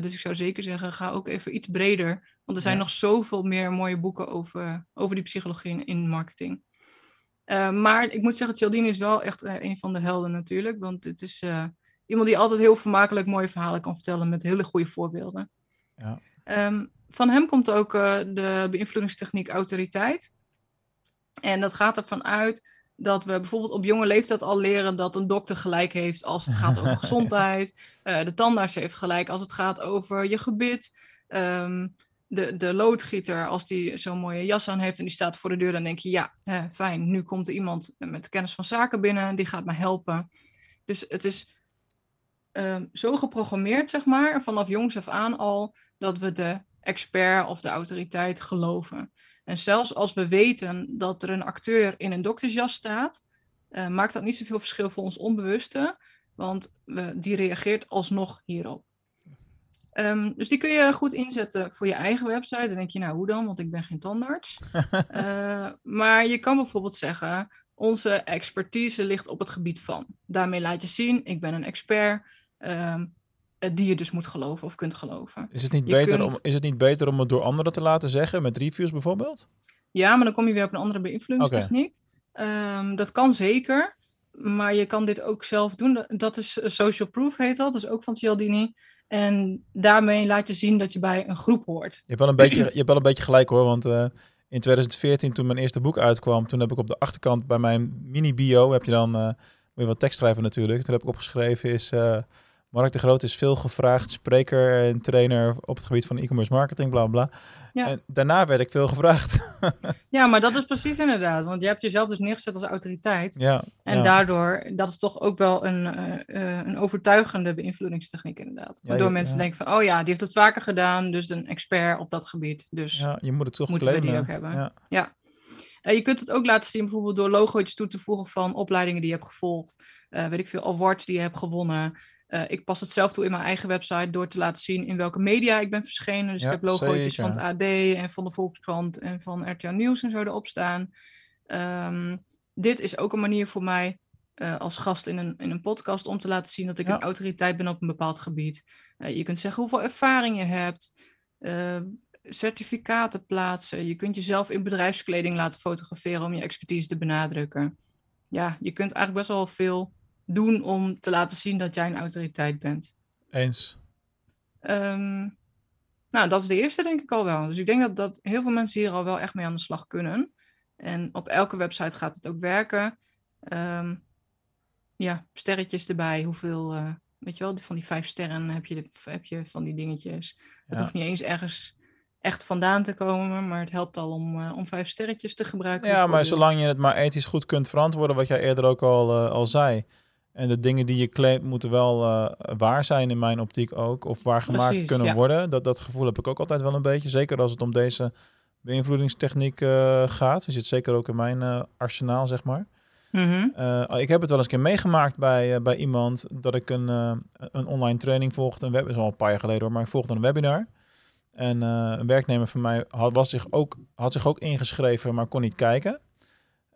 Dus ik zou zeker zeggen, ga ook even iets breder. Want er zijn nog zoveel meer mooie boeken over, over die psychologie in, in marketing. Uh, maar ik moet zeggen, Cialdini is wel echt een van de helden natuurlijk. Want het is iemand die altijd heel vermakelijk mooie verhalen kan vertellen met hele goede voorbeelden. Ja. Um, van hem komt ook de beïnvloedingstechniek autoriteit. En dat gaat ervan uit dat we bijvoorbeeld op jonge leeftijd al leren dat een dokter gelijk heeft als het gaat over gezondheid. De tandarts heeft gelijk als het gaat over je gebit. Um, de, de loodgieter, als die zo'n mooie jas aan heeft en die staat voor de deur, dan denk je, ja, eh, fijn, nu komt er iemand met kennis van zaken binnen, die gaat me helpen. Dus het is um, zo geprogrammeerd, zeg maar, vanaf jongs af aan al, dat we de expert of de autoriteit geloven. En zelfs als we weten dat er een acteur in een doktersjas staat, uh, maakt dat niet zoveel verschil voor ons onbewuste, want we, die reageert alsnog hierop. Um, dus die kun je goed inzetten voor je eigen website. Dan denk je, nou hoe dan? Want ik ben geen tandarts. uh, maar je kan bijvoorbeeld zeggen, onze expertise ligt op het gebied van. Daarmee laat je zien, ik ben een expert. Um, eh, die je dus moet geloven of kunt geloven. Is het, niet beter om, is het niet beter om het door anderen te laten zeggen, met reviews bijvoorbeeld? Ja, maar dan kom je weer op een andere beïnvloedingstechniek. Okay. dat kan zeker, maar je kan dit ook zelf doen. Dat is social proof heet dat, dus ook van Cialdini. En daarmee laat je zien dat je bij een groep hoort. Je hebt wel een beetje, je hebt wel een beetje gelijk hoor, want uh, in 2014 toen mijn eerste boek uitkwam, toen heb ik op de achterkant bij mijn mini-bio, heb je dan, uh, moet je wat tekst schrijven natuurlijk, toen heb ik opgeschreven is... Uh, Mark de Groot is veel gevraagd spreker en trainer op het gebied van e-commerce marketing, bla bla. Ja. En daarna werd ik veel gevraagd. ja, maar dat is precies inderdaad. Want je hebt jezelf dus neergezet als autoriteit. Ja, en daardoor, dat is toch ook wel een, uh, een overtuigende beïnvloedingstechniek inderdaad. Waardoor mensen denken van, oh ja, die heeft het vaker gedaan, dus een expert op dat gebied. Dus ja, je moet het toch moeten we die ook hebben. Ja. Uh, je kunt het ook laten zien bijvoorbeeld door logo's toe te voegen van opleidingen die je hebt gevolgd. Uh, weet ik veel, awards die je hebt gewonnen. Uh, ik pas het zelf toe in mijn eigen website door te laten zien in welke media ik ben verschenen. Dus ik heb logo's van het AD en van de Volkskrant en van RTL Nieuws en zo erop staan. Um, dit is ook een manier voor mij uh, als gast in een, in een podcast om te laten zien dat ik ja. een autoriteit ben op een bepaald gebied. Uh, je kunt zeggen hoeveel ervaring je hebt, certificaten plaatsen. Je kunt jezelf in bedrijfskleding laten fotograferen om je expertise te benadrukken. Ja, je kunt eigenlijk best wel veel doen om te laten zien dat jij een autoriteit bent. Eens. Um, nou, dat is de eerste denk ik al wel. Dus ik denk dat, dat heel veel mensen hier al wel echt mee aan de slag kunnen. En op elke website gaat het ook werken. Um, ja, sterretjes erbij. Hoeveel, uh, weet je wel, van die vijf sterren heb je, de, heb je van die dingetjes. Het hoeft niet eens ergens echt vandaan te komen, maar het helpt al om, uh, om vijf sterretjes te gebruiken. Ja, maar zolang je het maar ethisch goed kunt verantwoorden, wat jij eerder ook al, uh, al zei. En de dingen die je claimt moeten wel uh, waar zijn in mijn optiek ook. Of waar gemaakt Precies, kunnen ja. worden. Dat, dat gevoel heb ik ook altijd wel een beetje. Zeker als het om deze beïnvloedingstechniek uh, gaat. Die zit zeker ook in mijn uh, arsenaal, zeg maar. Mm -hmm. ik heb het wel eens een keer meegemaakt bij, bij iemand dat ik een, een online training volgde. Een web is al een paar jaar geleden hoor, maar ik volgde een webinar. En een werknemer van mij had, was zich ook, had zich ook ingeschreven, maar kon niet kijken.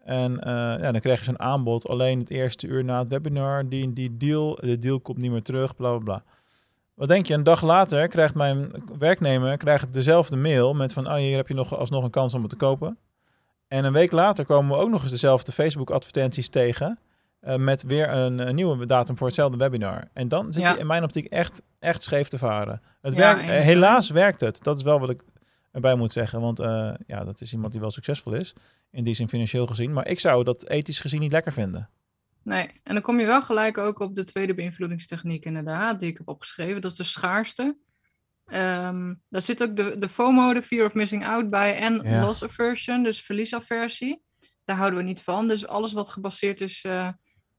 En ja, dan krijg je zo'n aanbod alleen het eerste uur na het webinar. Die, die deal, de deal komt niet meer terug, bla bla bla. Wat denk je, een dag later krijgt mijn werknemer krijgt dezelfde mail met van, oh hier heb je nog alsnog een kans om het te kopen. En een week later komen we ook nog eens dezelfde Facebook advertenties tegen. Uh, met weer een, nieuwe datum voor hetzelfde webinar. En dan zit je in mijn optiek echt, echt scheef te varen. Het werkt, eh, helaas werkt het. Dat is wel wat ik erbij moet zeggen. Want uh, ja, dat is iemand die wel succesvol is. In die zin financieel gezien. Maar ik zou dat ethisch gezien niet lekker vinden. Nee, en dan kom je wel gelijk ook op de tweede beïnvloedingstechniek inderdaad, die ik heb opgeschreven. Dat is de schaarste. Um, daar zit ook de, de FOMO, de fear of missing out bij, en loss aversion, dus verliesaversie. Daar houden we niet van. Dus alles wat gebaseerd is uh,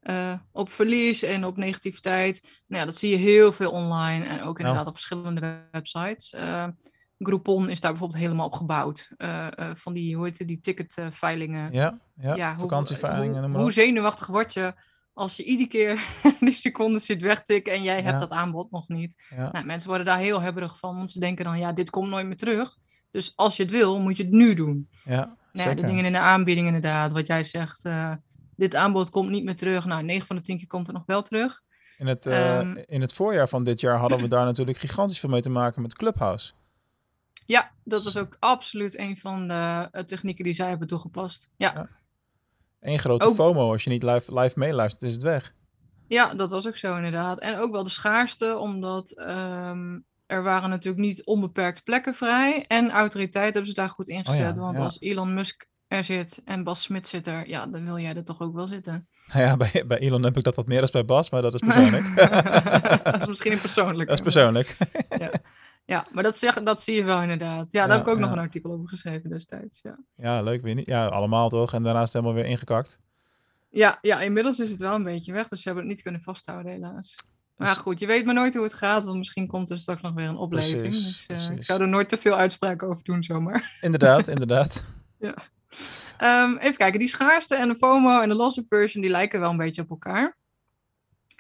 uh, op verlies en op negativiteit, nou ja, dat zie je heel veel online en ook inderdaad op verschillende websites. Uh, Groupon is daar bijvoorbeeld helemaal op gebouwd. Uh, uh, van die, hoe heet het, die ticketveilingen. ja, ja, ja vakantieveilingen. Hoe, hoe, hoe, zenuwachtig word je als je iedere keer die seconde zit wegtikken en jij hebt dat aanbod nog niet. Ja. Nou, mensen worden daar heel hebberig van, want ze denken dan, ja, dit komt nooit meer terug. Dus als je het wil, moet je het nu doen. Ja, nou, de dingen in de aanbieding inderdaad, wat jij zegt. Uh, dit aanbod komt niet meer terug. Nou, 9 van de 10 keer komt het nog wel terug. In het, um, in het voorjaar van dit jaar hadden we daar natuurlijk gigantisch veel mee te maken met Clubhouse. Ja, dat was ook absoluut een van de uh, technieken die zij hebben toegepast. Ja. ja. Eén grote FOMO, als je niet live, live meeluistert, is het weg. Ja, dat was ook zo inderdaad. En ook wel de schaarste, omdat um, er waren natuurlijk niet onbeperkt plekken vrij. En autoriteit hebben ze daar goed ingezet. Oh ja, want ja. als Elon Musk er zit en Bas Smit zit er, ja, dan wil jij er toch ook wel zitten. Ja, bij, bij Elon heb ik dat wat meer als bij Bas, maar dat is persoonlijk. dat is misschien persoonlijk. Dat is persoonlijk. ja. Ja, maar dat, zeg, dat zie je wel inderdaad. Ja, daar heb ik ook nog een artikel over geschreven destijds. Ja, ja leuk. Weer niet. Ja, allemaal toch? En daarnaast helemaal weer ingekakt. Ja, ja, inmiddels is het wel een beetje weg. Dus ze hebben het niet kunnen vasthouden, helaas. Maar dus... goed, je weet maar nooit hoe het gaat. Want misschien komt er straks nog weer een opleving. dus uh, ik zou er nooit te veel uitspraken over doen, zomaar. Inderdaad, inderdaad. ja. Um, even kijken, die schaarste en de FOMO en de losse version, die lijken wel een beetje op elkaar.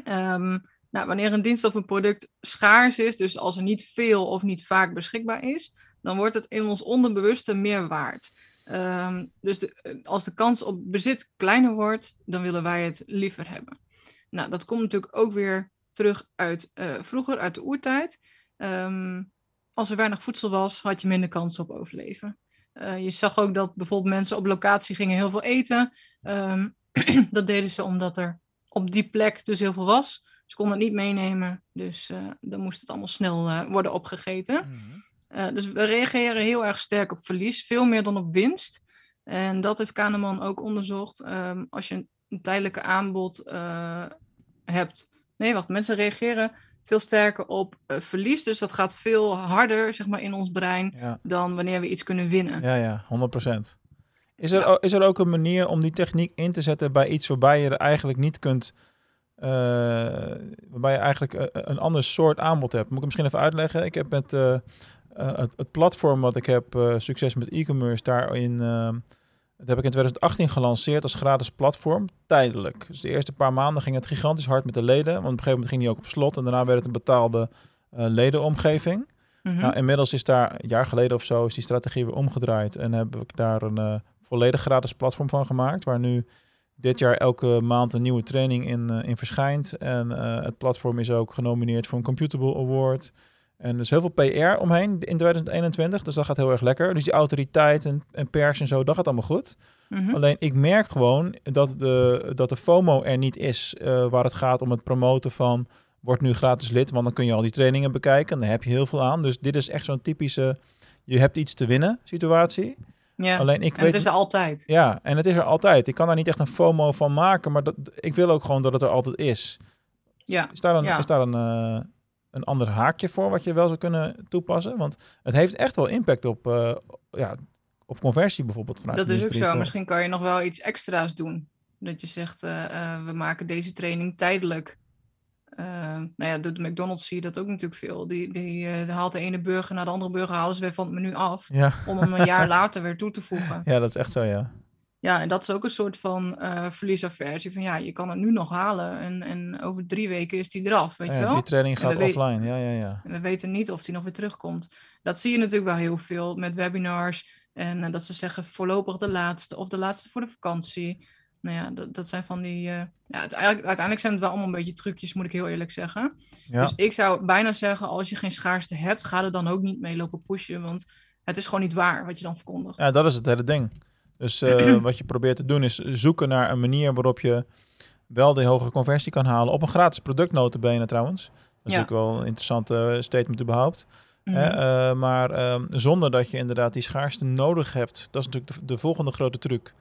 Um, nou, wanneer een dienst of een product schaars is, dus als er niet veel of niet vaak beschikbaar is, dan wordt het in ons onderbewuste meer waard. Um, dus als de kans op bezit kleiner wordt, dan willen wij het liever hebben. Nou, dat komt natuurlijk ook weer terug uit uh, vroeger, uit de oertijd. Um, als er weinig voedsel was, had je minder kans op overleven. Uh, je zag ook dat bijvoorbeeld mensen op locatie gingen heel veel eten. Um, dat deden ze omdat er op die plek dus heel veel was. Ze konden het niet meenemen, dus uh, dan moest het allemaal snel uh, worden opgegeten. Mm. dus we reageren heel erg sterk op verlies, veel meer dan op winst. En dat heeft Kahneman ook onderzocht. Um, als je een, een tijdelijke aanbod hebt. Nee, wacht, mensen reageren veel sterker op verlies. Dus dat gaat veel harder zeg maar, in ons brein dan wanneer we iets kunnen winnen. Ja, ja, 100%. Is er, ja. is er ook een manier om die techniek in te zetten bij iets waarbij je er eigenlijk niet kunt uh, waarbij je eigenlijk uh, een ander soort aanbod hebt. Moet ik misschien even uitleggen? Ik heb met uh, het, het, platform wat ik heb, succes met e-commerce, daarin, dat heb ik in 2018 gelanceerd als gratis platform, tijdelijk. Dus de eerste paar maanden ging het gigantisch hard met de leden, want op een gegeven moment ging die ook op slot en daarna werd het een betaalde ledenomgeving. Mm-hmm. Nou, inmiddels is daar een jaar geleden of zo is die strategie weer omgedraaid en heb ik daar een volledig gratis platform van gemaakt, waar nu dit jaar elke maand een nieuwe training in, uh, in verschijnt. En uh, het platform is ook genomineerd voor een Computable Award. En er is heel veel PR omheen in 2021, dus dat gaat heel erg lekker. Dus die autoriteit en, en pers en zo, dat gaat allemaal goed. Mm -hmm. Alleen ik merk gewoon dat de, dat de FOMO er niet is, uh, waar het gaat om het promoten van... word nu gratis lid, want dan kun je al die trainingen bekijken. En daar heb je heel veel aan. Dus dit is echt zo'n typische, je hebt iets te winnen situatie. Ja, Alleen ik en weet, het is er altijd. Ja, en het is er altijd. Ik kan daar niet echt een FOMO van maken, maar dat, ik wil ook gewoon dat het er altijd is. Ja. Is daar een, is daar een, uh, een ander haakje voor wat je wel zou kunnen toepassen? Want het heeft echt wel impact op, uh, ja, op conversie bijvoorbeeld. Vanuit dat is ook zo. Misschien kan je nog wel iets extra's doen. Dat je zegt, uh, we maken deze training tijdelijk nou ja, de McDonald's zie je dat ook natuurlijk veel. Die, die, uh, haalt de ene burger naar de andere burger, halen ze weer van het menu af. Ja. Om hem een jaar later weer toe te voegen. Ja, dat is echt zo, ja. Ja, en dat is ook een soort van uh, verliesaversie. Van ja, je kan het nu nog halen en, en over drie weken is die eraf, weet ja, je wel? Die training gaat offline, ja, ja, ja. En we weten niet of die nog weer terugkomt. Dat zie je natuurlijk wel heel veel met webinars En dat ze zeggen voorlopig de laatste of de laatste voor de vakantie. Nou ja, dat, dat zijn van die. ja, het, eigenlijk, uiteindelijk zijn het wel allemaal een beetje trucjes, moet ik heel eerlijk zeggen. Ja. Dus ik zou bijna zeggen: als je geen schaarste hebt, ga er dan ook niet mee lopen pushen. Want het is gewoon niet waar wat je dan verkondigt. Ja, dat is het hele ding. Dus wat je probeert te doen is zoeken naar een manier waarop je wel de hogere conversie kan halen op een gratis product notabene trouwens. Dat is ja. natuurlijk wel een interessante statement überhaupt. Mm maar ehm, zonder dat je inderdaad die schaarste nodig hebt, dat is natuurlijk de, de volgende grote truc.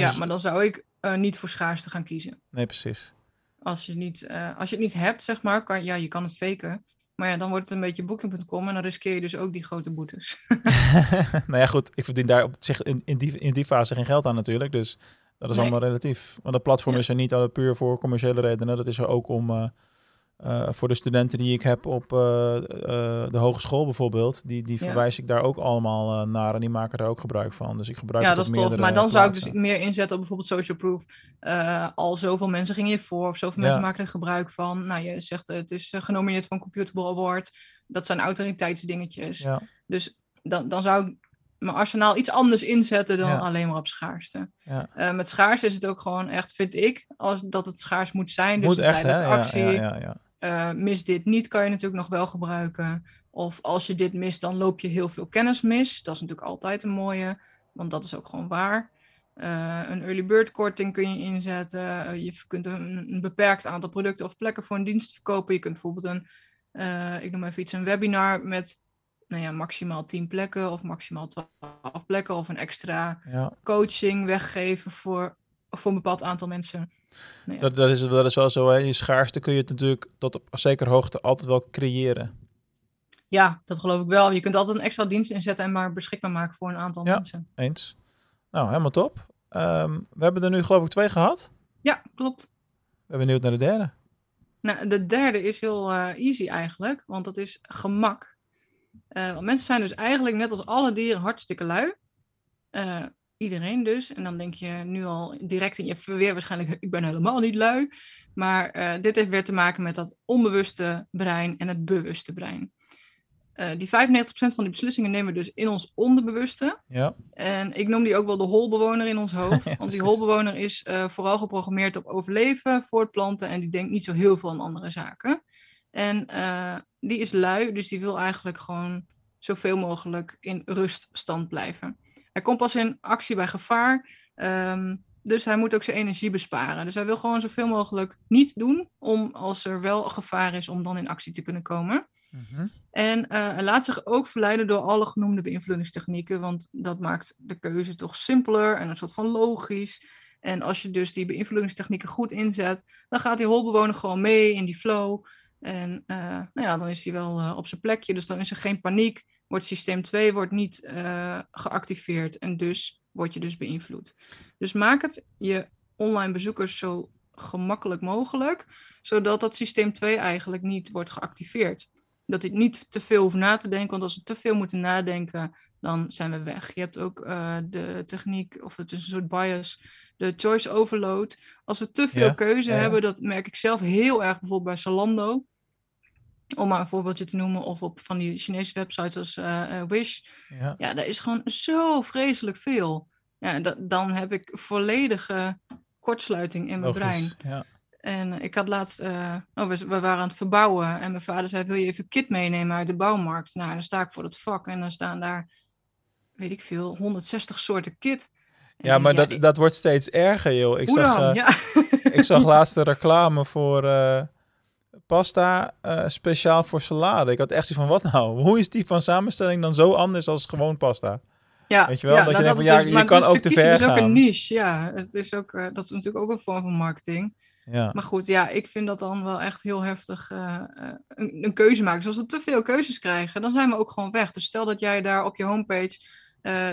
Ja, dus maar dan zou ik uh, niet voor schaarste gaan kiezen. Nee, precies. Als je, niet, uh, als je het niet hebt, zeg maar, kan, ja, je kan het faken. Maar ja, dan wordt het een beetje booking.com en dan riskeer je dus ook die grote boetes. nou ja, goed, ik verdien daar op zich in, in, die, in die fase geen geld aan natuurlijk. Dus dat is allemaal relatief. Want dat platform is er niet puur voor commerciële redenen. Dat is er ook om uh, uh, voor de studenten die ik heb op uh, de hogeschool bijvoorbeeld. Die, die verwijs ik daar ook allemaal naar en die maken daar ook gebruik van. Dus ik gebruik Ja, dat is tof. Maar dan zou ik dus meer inzetten op bijvoorbeeld social proof. al zoveel mensen gingen je voor of zoveel mensen maken er gebruik van. Nou, je zegt het is genomineerd een Computable Award. Dat zijn autoriteitsdingetjes. Ja. Dus dan, dan zou ik mijn arsenaal iets anders inzetten dan alleen maar op schaarste. Ja. Uh, met schaarste is het ook gewoon echt, vind ik, als dat het schaars moet zijn. Dus moet een tijdelijke actie. Uh, mis dit niet, kan je natuurlijk nog wel gebruiken. Of als je dit mist, dan loop je heel veel kennis mis. Dat is natuurlijk altijd een mooie, want dat is ook gewoon waar. Uh, een early bird korting kun je inzetten. je kunt een, een, beperkt aantal producten of plekken voor een dienst verkopen. Je kunt bijvoorbeeld een, ik noem even iets, een webinar met nou ja, maximaal 10 plekken of maximaal 12 plekken of een extra coaching weggeven voor, voor een bepaald aantal mensen. Nou ja. dat, dat, is, dat is wel zo, hè? je schaarste kun je het natuurlijk tot op zeker hoogte altijd wel creëren. Ja, dat geloof ik wel. Je kunt altijd een extra dienst inzetten en maar beschikbaar maken voor een aantal ja, mensen. eens. Nou, helemaal top. Um, we hebben er nu geloof ik twee gehad. Ja, klopt. We ben benieuwd naar de derde. Nou, de derde is heel uh, easy eigenlijk, want dat is gemak. Uh, want mensen zijn dus eigenlijk net als alle dieren hartstikke lui. Uh, iedereen dus. En dan denk je nu al direct in je verweer waarschijnlijk, ik ben helemaal niet lui. Maar uh, dit heeft weer te maken met dat onbewuste brein en het bewuste brein. die 95% van die beslissingen nemen we dus in ons onderbewuste. Ja. En ik noem die ook wel de holbewoner in ons hoofd. Ja, want die holbewoner is vooral geprogrammeerd op overleven, voortplanten en die denkt niet zo heel veel aan andere zaken. En uh, die is lui, dus die wil eigenlijk gewoon zoveel mogelijk in ruststand blijven. Hij komt pas in actie bij gevaar, um, dus hij moet ook zijn energie besparen. Dus hij wil gewoon zoveel mogelijk niet doen, om als er wel gevaar is, om dan in actie te kunnen komen. Mm En uh, hij laat zich ook verleiden door alle genoemde beïnvloedingstechnieken, want dat maakt de keuze toch simpeler en een soort van logisch. En als je dus die beïnvloedingstechnieken goed inzet, dan gaat die holbewoner gewoon mee in die flow. En uh, nou ja, dan is hij wel uh, op zijn plekje. Dus dan is er geen paniek. Wordt systeem 2 wordt niet uh, geactiveerd. En dus word je dus beïnvloed. Dus maak het je online bezoekers zo gemakkelijk mogelijk. Zodat dat systeem 2 eigenlijk niet wordt geactiveerd. Dat dit niet te veel hoeft na te denken. Want als we te veel moeten nadenken, dan zijn we weg. Je hebt ook de techniek, of het is een soort bias, de choice overload. Als we te veel keuze hebben, dat merk ik zelf heel erg bijvoorbeeld bij Salando om maar een voorbeeldje te noemen, of op van die Chinese websites als uh, Wish. Ja. ja, daar is gewoon zo vreselijk veel. Ja, dan heb ik volledige kortsluiting in mijn brein. Ja. En ik had laatst, uh, oh, we, we, waren aan het verbouwen en mijn vader zei, wil je even kit meenemen uit de bouwmarkt? Nou, dan sta ik voor het vak en dan staan daar, weet ik veel, 160 soorten kit. ja, maar dat, dat wordt steeds erger, joh. Ik zag, dan? ja. ik zag laatst de reclame voor pasta uh, speciaal voor salade. Ik had echt zoiets van, wat nou? Hoe is die van samenstelling dan zo anders als gewoon pasta? Ja, Weet je wel? Ja, dat je denkt van, ja, dus, je kan ook te ver is dus ook een niche, ja. Het is ook, uh, dat is natuurlijk ook een vorm van marketing. Ja. Maar goed, ja, ik vind dat dan wel echt heel heftig uh, een, een, keuze maken. Dus als we te veel keuzes krijgen, dan zijn we ook gewoon weg. Dus stel dat jij daar op je homepage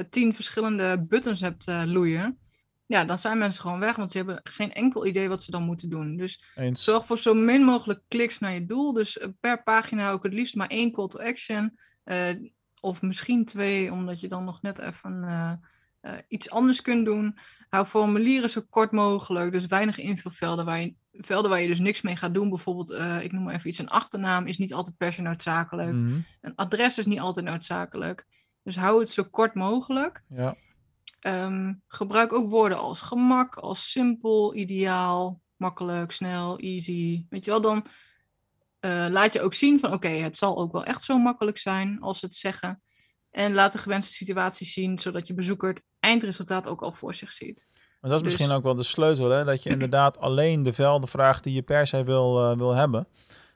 tien verschillende buttons hebt loeien ja, dan zijn mensen gewoon weg, want ze hebben geen enkel idee wat ze dan moeten doen. Dus zorg voor zo min mogelijk kliks naar je doel. Dus eh, per pagina ook het liefst maar één call to action. Uh, of misschien twee, omdat je dan nog net even uh, iets anders kunt doen. Hou formulieren zo kort mogelijk. Dus weinig invulvelden waar je, velden waar je dus niks mee gaat doen. Bijvoorbeeld, ik noem maar even iets, een achternaam is niet altijd per se noodzakelijk. Mhm. Een adres is niet altijd noodzakelijk. Dus hou het zo kort mogelijk. Ja. Ehm, gebruik ook woorden als gemak, als simpel, ideaal, makkelijk, snel, easy. Weet je wel, dan uh, laat je ook zien van oké, het zal ook wel echt zo makkelijk zijn als ze het zeggen. En laat de gewenste situatie zien, zodat je bezoeker het eindresultaat ook al voor zich ziet. Maar dat is misschien dus ook wel de sleutel, hè? dat je inderdaad alleen de velden vraagt die je per se wil, uh, wil hebben.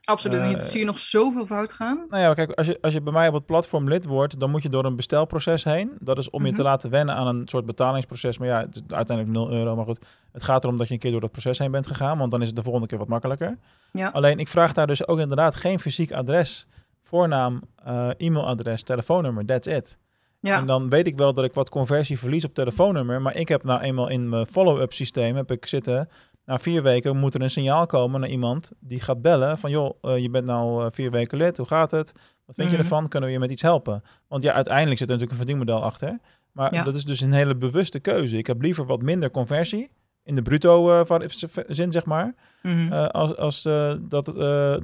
Absoluut, uh, zie je nog zoveel fout gaan. Nou ja, kijk, als je, als je bij mij op het platform lid wordt, dan moet je door een bestelproces heen. Dat is om je te mhm. laten wennen aan een soort betalingsproces. Maar ja, het is uiteindelijk 0 euro. Maar goed, het gaat erom dat je een keer door dat proces heen bent gegaan, want dan is het de volgende keer wat makkelijker. Ja. Alleen, ik vraag daar dus ook inderdaad geen fysiek adres, voornaam, uh, e-mailadres, telefoonnummer, that's it. Ja. En dan weet ik wel dat ik wat conversie verlies op telefoonnummer, maar ik heb nou eenmaal in mijn follow-up systeem heb ik zitten na vier weken moet er een signaal komen naar iemand die gaat bellen van joh, uh, je bent nou uh, vier weken lid, hoe gaat het? Wat vind je mhm. ervan? Kunnen we je met iets helpen? Want ja, uiteindelijk zit er natuurlijk een verdienmodel achter. Maar ja. dat is dus een hele bewuste keuze. Ik heb liever wat minder conversie in de bruto uh, zin, zeg maar. Mm als als dat,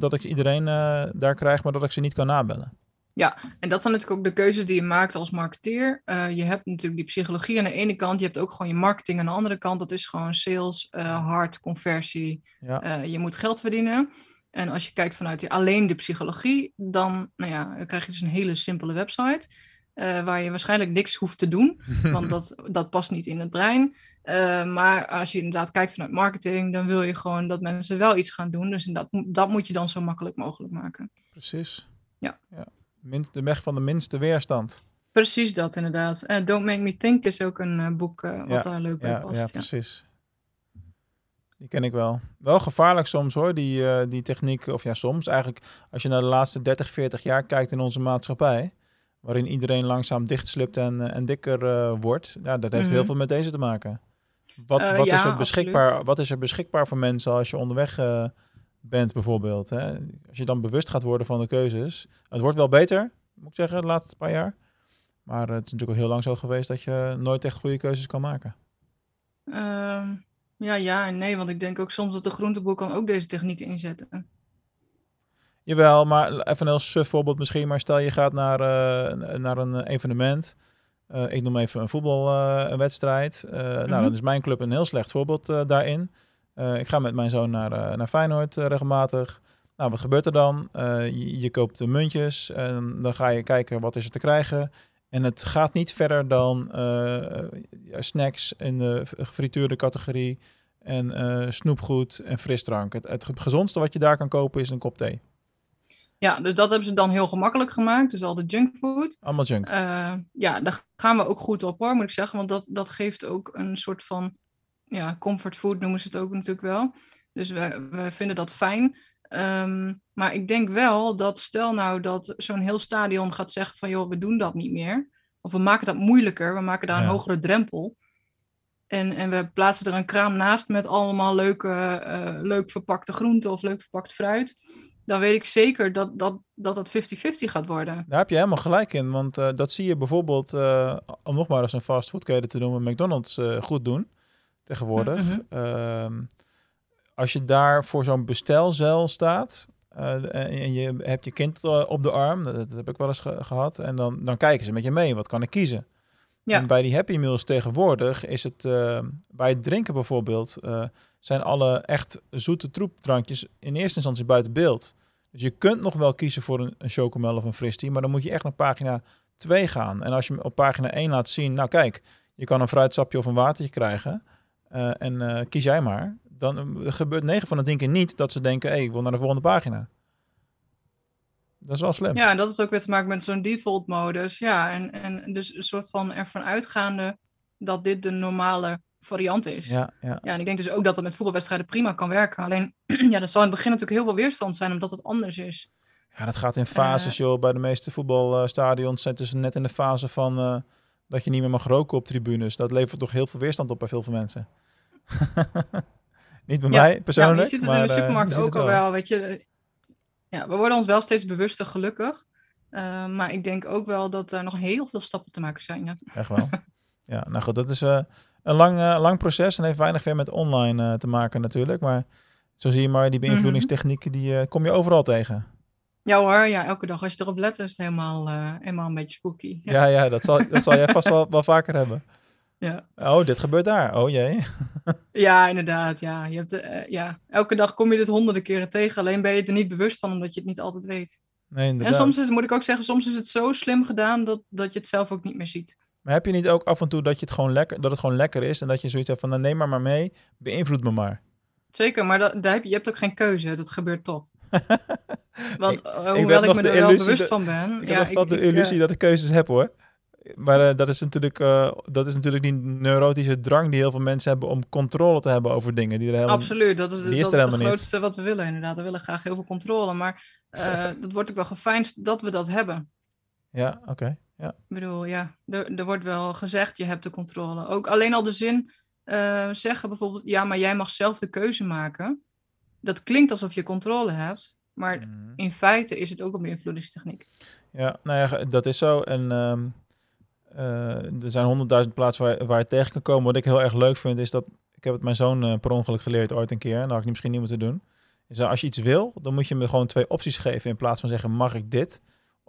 dat ik iedereen daar krijg, maar dat ik ze niet kan nabellen. Ja, en dat zijn natuurlijk ook de keuzes die je maakt als marketeer. Uh, je hebt natuurlijk die psychologie aan de ene kant, je hebt ook gewoon je marketing aan de andere kant. Dat is gewoon sales, uh, hard, conversie. Ja. Uh, je moet geld verdienen. En als je kijkt vanuit die, alleen de psychologie, dan, nou ja, dan krijg je dus een hele simpele website. waar je waarschijnlijk niks hoeft te doen, want dat, dat past niet in het brein. maar als je inderdaad kijkt vanuit marketing, dan wil je gewoon dat mensen wel iets gaan doen. Dus dat, dat moet je dan zo makkelijk mogelijk maken. Precies. Ja. ja de weg van de minste weerstand. Precies dat, inderdaad. Uh, Don't Make Me Think is ook een uh, boek uh, wat daar leuk bij past. Ja, precies. Die ken ik wel. Wel gevaarlijk soms hoor, die, die techniek. Of ja, soms eigenlijk als je naar de laatste 30, 40 jaar kijkt in onze maatschappij. Waarin iedereen langzaam dichtslipt en, en dikker wordt. Ja, dat heeft heel mhm. veel met deze te maken. Wat, wat, is er beschikbaar, wat is er beschikbaar voor mensen als je onderweg bent bijvoorbeeld. Hè? Als je dan bewust gaat worden van de keuzes. Het wordt wel beter, moet ik zeggen, de laatste paar jaar. Maar het is natuurlijk al heel lang zo geweest dat je nooit echt goede keuzes kan maken. Ehm, ja, ja en nee, want ik denk ook soms dat de groenteboer kan ook deze technieken inzetten. Jawel, maar even een heel suf voorbeeld misschien. Maar stel je gaat naar, uh, naar een evenement. Uh, ik noem even een voetbalwedstrijd. Uh, Nou, mhm. dan is mijn club een heel slecht voorbeeld daarin. Eh, ik ga met mijn zoon naar, uh, naar Feyenoord uh, regelmatig. Nou, wat gebeurt er dan? Je, je, koopt de muntjes en dan ga je kijken wat is er te krijgen. En het gaat niet verder dan snacks in de gefrituurde categorie en snoepgoed en frisdrank. Het, het gezondste wat je daar kan kopen is een kop thee. Ja, dus dat hebben ze dan heel gemakkelijk gemaakt. Dus al de junkfood. Allemaal junk. ja, daar gaan we ook goed op hoor, moet ik zeggen. Want dat, dat geeft ook een soort van ja, comfort food noemen ze het ook natuurlijk wel. Dus we, we vinden dat fijn. Ehm, maar ik denk wel dat stel nou dat zo'n heel stadion gaat zeggen van joh, we doen dat niet meer. Of we maken dat moeilijker, we maken daar een hogere drempel. En, en we plaatsen er een kraam naast met allemaal leuke, uh, leuk verpakte groenten of leuk verpakt fruit. Dan weet ik zeker dat dat, dat, dat 50-50 gaat worden. Daar heb je helemaal gelijk in. Want uh, dat zie je bijvoorbeeld, uh, om nog maar eens een fastfoodketen te noemen, McDonald's goed doen tegenwoordig. Mhm. Ehm, als je daar voor zo'n bestelzeil staat uh, en je hebt je kind eh, op de arm, dat, heb ik wel eens gehad, en dan, dan kijken ze met je mee, wat kan ik kiezen? Ja. En bij die Happy Meals tegenwoordig is het, uh, bij het drinken bijvoorbeeld, uh, zijn alle echt zoete troepdrankjes in eerste instantie buiten beeld. Dus je kunt nog wel kiezen voor een, een chocomel of een fristie, maar dan moet je echt naar pagina 2 gaan. En als je op pagina 1 laat zien, nou kijk, je kan een fruitsapje of een watertje krijgen. Eh, en eh, kies jij maar. Dan uh, gebeurt 9 van de 10 keer niet dat ze denken: hé, hey, ik wil naar de volgende pagina. Dat is wel slim. Ja, en dat heeft ook weer te maken met zo'n default modus. Ja, en, en dus een soort van ervan uitgaande dat dit de normale variant is. Ja, ja. ja, en ik denk dus ook dat het met voetbalwedstrijden prima kan werken. Alleen, ja, er zal in het begin natuurlijk heel veel weerstand zijn, omdat het anders is. Ja, dat gaat in fases, joh. Bij de meeste voetbalstadions zitten ze net in de fase van dat je niet meer mag roken op tribunes. Dat levert toch heel veel weerstand op bij veel mensen. niet bij mij persoonlijk. Ja, je ziet het in de supermarkt ook al wel. Weet je, ja, we worden ons wel steeds bewuster, gelukkig. Uh, maar ik denk ook wel dat er nog heel veel stappen te maken zijn. Ja. Echt wel. ja, nou goed, dat is uh, een lang, uh, lang proces en heeft weinig weer met online te maken natuurlijk. Maar zo zie je maar, die beïnvloedingstechnieken, die kom je overal tegen. Ja hoor, ja, elke dag als je erop let is het helemaal, uh, helemaal een beetje spooky. Ja, ja, ja dat, zal, dat zal jij vast wel, wel vaker hebben. Ja. Oh, dit gebeurt daar. Oh jee. ja, inderdaad. Ja. Je hebt, uh, ja. Elke dag kom je dit honderden keren tegen. Alleen ben je er niet bewust van, omdat je het niet altijd weet. Nee, inderdaad. En soms is, moet ik ook zeggen, soms is het zo slim gedaan dat, dat je het zelf ook niet meer ziet. Maar heb je niet ook af en toe dat, je het, gewoon lekker, dat het gewoon lekker is en dat je zoiets hebt van, nou, neem maar maar mee, beïnvloed me maar. Zeker, maar dat, daar heb je, je hebt ook geen keuze, dat gebeurt toch. Want ik, uh, hoewel ik, ik me er wel bewust van ben. Ik ja, heb wel de illusie dat ik keuzes heb hoor. Maar uh, dat, is natuurlijk, uh, dat is natuurlijk die neurotische drang die heel veel mensen hebben om controle te hebben over dingen. Die er helemaal, Absoluut, dat is, de, dat is het grootste wat we willen inderdaad. We willen graag heel veel controle, maar uh, dat wordt ook wel gefijnst dat we dat hebben. Ja, oké. Okay. Ja. Ik bedoel, ja, er, er, wordt wel gezegd, je hebt de controle. Ook alleen al de zin zeggen bijvoorbeeld, ja, maar jij mag zelf de keuze maken. Dat klinkt alsof je controle hebt, maar mm. in feite is het ook een beïnvloedingstechniek. Ja, nou ja, dat is zo. En um, uh, er zijn honderdduizend plaatsen waar, waar je tegen kan komen. Wat ik heel erg leuk vind, is dat... Ik heb het mijn zoon uh, per ongeluk geleerd ooit een keer. En dat had ik misschien niet moeten doen. Is dat als je iets wil, dan moet je me gewoon twee opties geven. In plaats van zeggen, mag ik dit?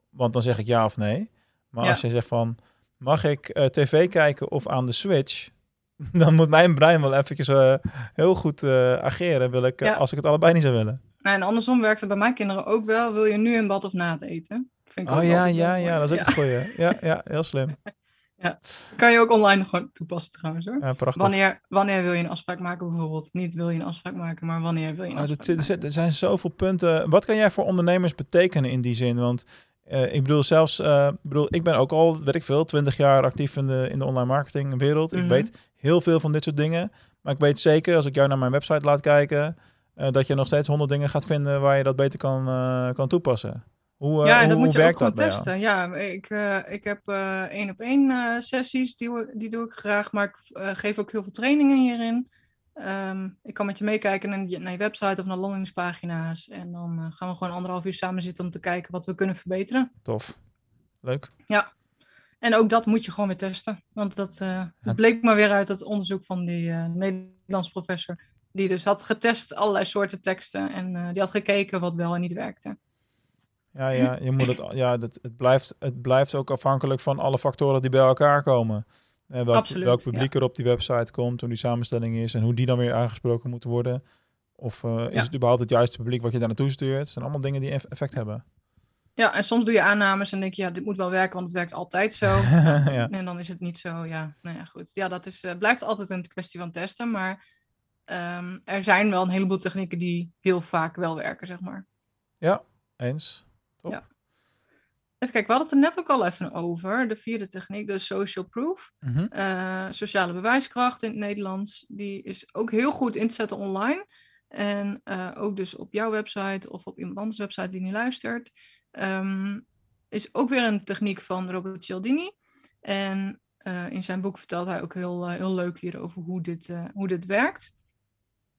Want dan zeg ik ja of nee. Maar ja. als je zegt van, mag ik uh, tv kijken of aan de Switch? Dan moet mijn brein wel eventjes heel goed ageren. Wil ik, ja. Als ik het allebei niet zou willen. Nou, en andersom werkt het bij mijn kinderen ook wel. Wil je nu in bad of na het eten? Vind ik oh ja, ja, ja, dat is ook ja. een goeie. Ja, ja, heel slim. Ja, kan je ook online gewoon toepassen trouwens hoor. Ja, prachtig. Wanneer, wanneer wil je een afspraak maken bijvoorbeeld? Niet wil je een afspraak maken, maar wanneer wil je een oh, afspraak maken? Er zijn zoveel punten. Wat kan jij voor ondernemers betekenen in die zin? Want uh, ik bedoel zelfs, uh, bedoel, ik ben ook al, weet ik veel, twintig jaar actief in de, in de online marketing wereld. Mm -hmm. Ik weet heel veel van dit soort dingen. Maar ik weet zeker, als ik jou naar mijn website laat kijken, uh, dat je nog steeds honderd dingen gaat vinden waar je dat beter kan, kan toepassen. Hoe, ja, en dat hoe, moet je ook gewoon testen. Ja, ik, ik heb één op één sessies, die, die doe ik graag, maar ik geef ook heel veel trainingen hierin. Um, ik kan met je meekijken naar je, naar je website of naar landingspagina's. En dan gaan we gewoon anderhalf uur samen zitten om te kijken wat we kunnen verbeteren. Tof. Leuk. Ja. En ook dat moet je gewoon weer testen. Want dat ja. bleek maar weer uit het onderzoek van die Nederlandse professor. Die dus had getest allerlei soorten teksten. En die had gekeken wat wel en niet werkte. Ja, ja, je moet het, ja dat, het, blijft, het blijft ook afhankelijk van alle factoren die bij elkaar komen. En welk, Absoluut, welk publiek ja. er op die website komt, hoe die samenstelling is en hoe die dan weer aangesproken moeten worden. Of uh, is Ja. het überhaupt het juiste publiek wat je daar naartoe stuurt? Het zijn allemaal dingen die eff- effect hebben. Ja, en soms doe je aannames en denk je, ja, dit moet wel werken, want het werkt altijd zo. ja. En dan is het niet zo, ja, nou ja, goed. Ja, dat is, eh, blijft altijd een kwestie van testen, maar ehm, er zijn wel een heleboel technieken die heel vaak wel werken, zeg maar. ja, eens. Top. Ja. Even kijken, we hadden het er net ook al even over, de vierde techniek, de social proof. Mhm. Eh, sociale bewijskracht in het Nederlands, die is ook heel goed in te zetten online. En eh, ook dus op jouw website of op iemand anders website die nu luistert. Ehm, is ook weer een techniek van Robert Cialdini. En eh, in zijn boek vertelt hij ook heel, heel leuk hierover hoe dit, hoe dit werkt.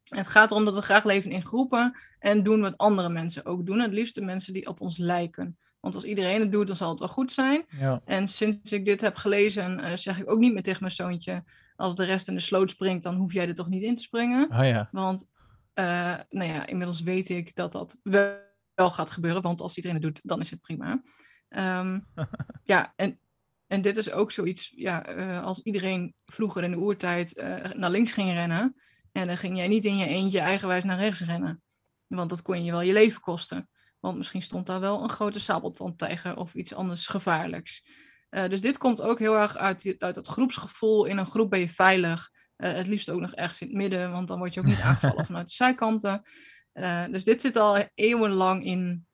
Het gaat erom dat we graag leven in groepen en doen wat andere mensen ook doen. Het liefst de mensen die op ons lijken. Want als iedereen het doet, dan zal het wel goed zijn. Ja. En sinds ik dit heb gelezen, eh, zeg ik ook niet meer tegen mijn zoontje... als de rest in de sloot springt, dan hoef jij er toch niet in te springen. Ah ja. Want eh, nou ja, inmiddels weet ik dat dat wel, wel gaat gebeuren. Want als iedereen het doet, dan is het prima. Ehm, ja, en, en dit is ook zoiets... Ja, eh, als iedereen vroeger in de oertijd naar links ging rennen... en dan ging jij niet in je eentje eigenwijs naar rechts rennen. Want dat kon je wel je leven kosten. Want misschien stond daar wel een grote sabeltandtijger of iets anders gevaarlijks. Eh, dus dit komt ook heel erg uit, die- uit het groepsgevoel. In een groep ben je veilig. Eh, het liefst ook nog ergens in het midden, want dan word je ook niet aangevallen vanuit de zijkanten. Eh, dus dit zit al eeuwenlang in,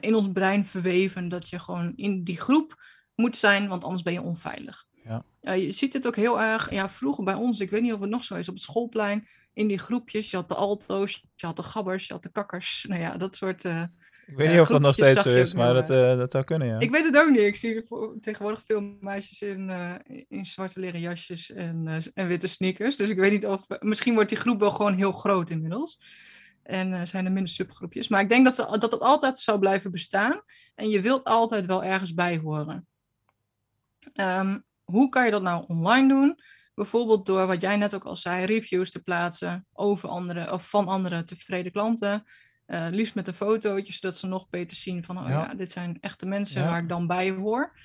in ons brein verweven. Dat je gewoon in die groep moet zijn, want anders ben je onveilig. Ja. Je ziet dit ook heel erg, ja, vroeger bij ons, ik weet niet of het nog zo is, op het schoolplein. In die groepjes, je had de alto's, je had de gabbers, je had de kakkers. Nou ja, dat soort... eh, Ik weet niet of dat nog steeds zo is, maar dat, eh, dat zou kunnen, ja. ik weet het ook niet. Ik zie tegenwoordig veel meisjes in, eh, in zwarte leren jasjes en, eh, en witte sneakers. Dus ik weet niet of... Misschien wordt die groep wel gewoon heel groot inmiddels. En eh, zijn er minder subgroepjes. Maar ik denk dat, ze, dat het altijd zou blijven bestaan. En je wilt altijd wel ergens bij horen. Ehm, hoe kan je dat nou online doen? Bijvoorbeeld door wat jij net ook al zei, reviews te plaatsen over andere of van andere tevreden klanten. Uh, liefst met een fotootje, zodat ze nog beter zien van, oh ja, dit zijn echte mensen waar ik dan bij hoor.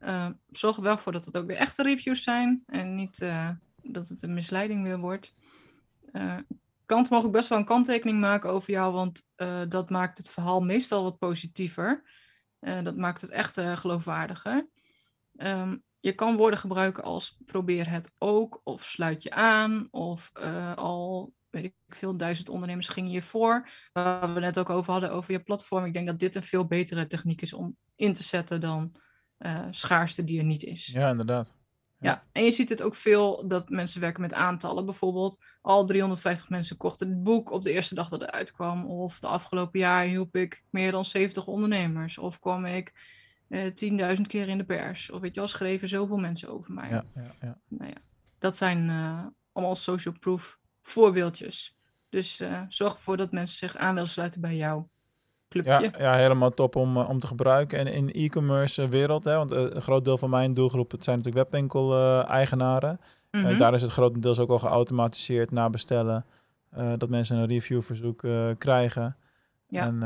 Uh, zorg er wel voor dat het ook weer echte reviews zijn en niet uh, dat het een misleiding weer wordt. Kant mag ik best wel een kanttekening maken over jou, want dat maakt het verhaal meestal wat positiever. dat maakt het echt geloofwaardiger. Um, je kan woorden gebruiken als probeer het ook, of sluit je aan, of al weet ik veel, duizend ondernemers gingen je voor. Waar we net ook over hadden, over je platform. Ik denk dat dit een veel betere techniek is om in te zetten dan uh, schaarste die er niet is. Ja, inderdaad. Ja. ja. en je ziet het ook veel dat mensen werken met aantallen. Bijvoorbeeld, al 350 mensen kochten het boek op de eerste dag dat het uitkwam. Of de afgelopen jaar hielp ik meer dan 70 ondernemers. Of kwam ik uh, 10.000 keer in de pers. Of weet je wel, schreven zoveel mensen over mij. Ja, ja, ja. Nou ja, dat zijn uh, allemaal social proof voorbeeldjes. Dus uh, zorg ervoor dat mensen zich aan willen sluiten bij jou. Ja, ja, helemaal top om, uh, om te gebruiken. En in e-commerce eh, wereld, hè, want een groot deel van mijn doelgroep, het zijn natuurlijk webwinkel-eigenaren. Mm -hmm. daar is het grotendeels ook al geautomatiseerd na bestellen. dat mensen een reviewverzoek krijgen. Ja. En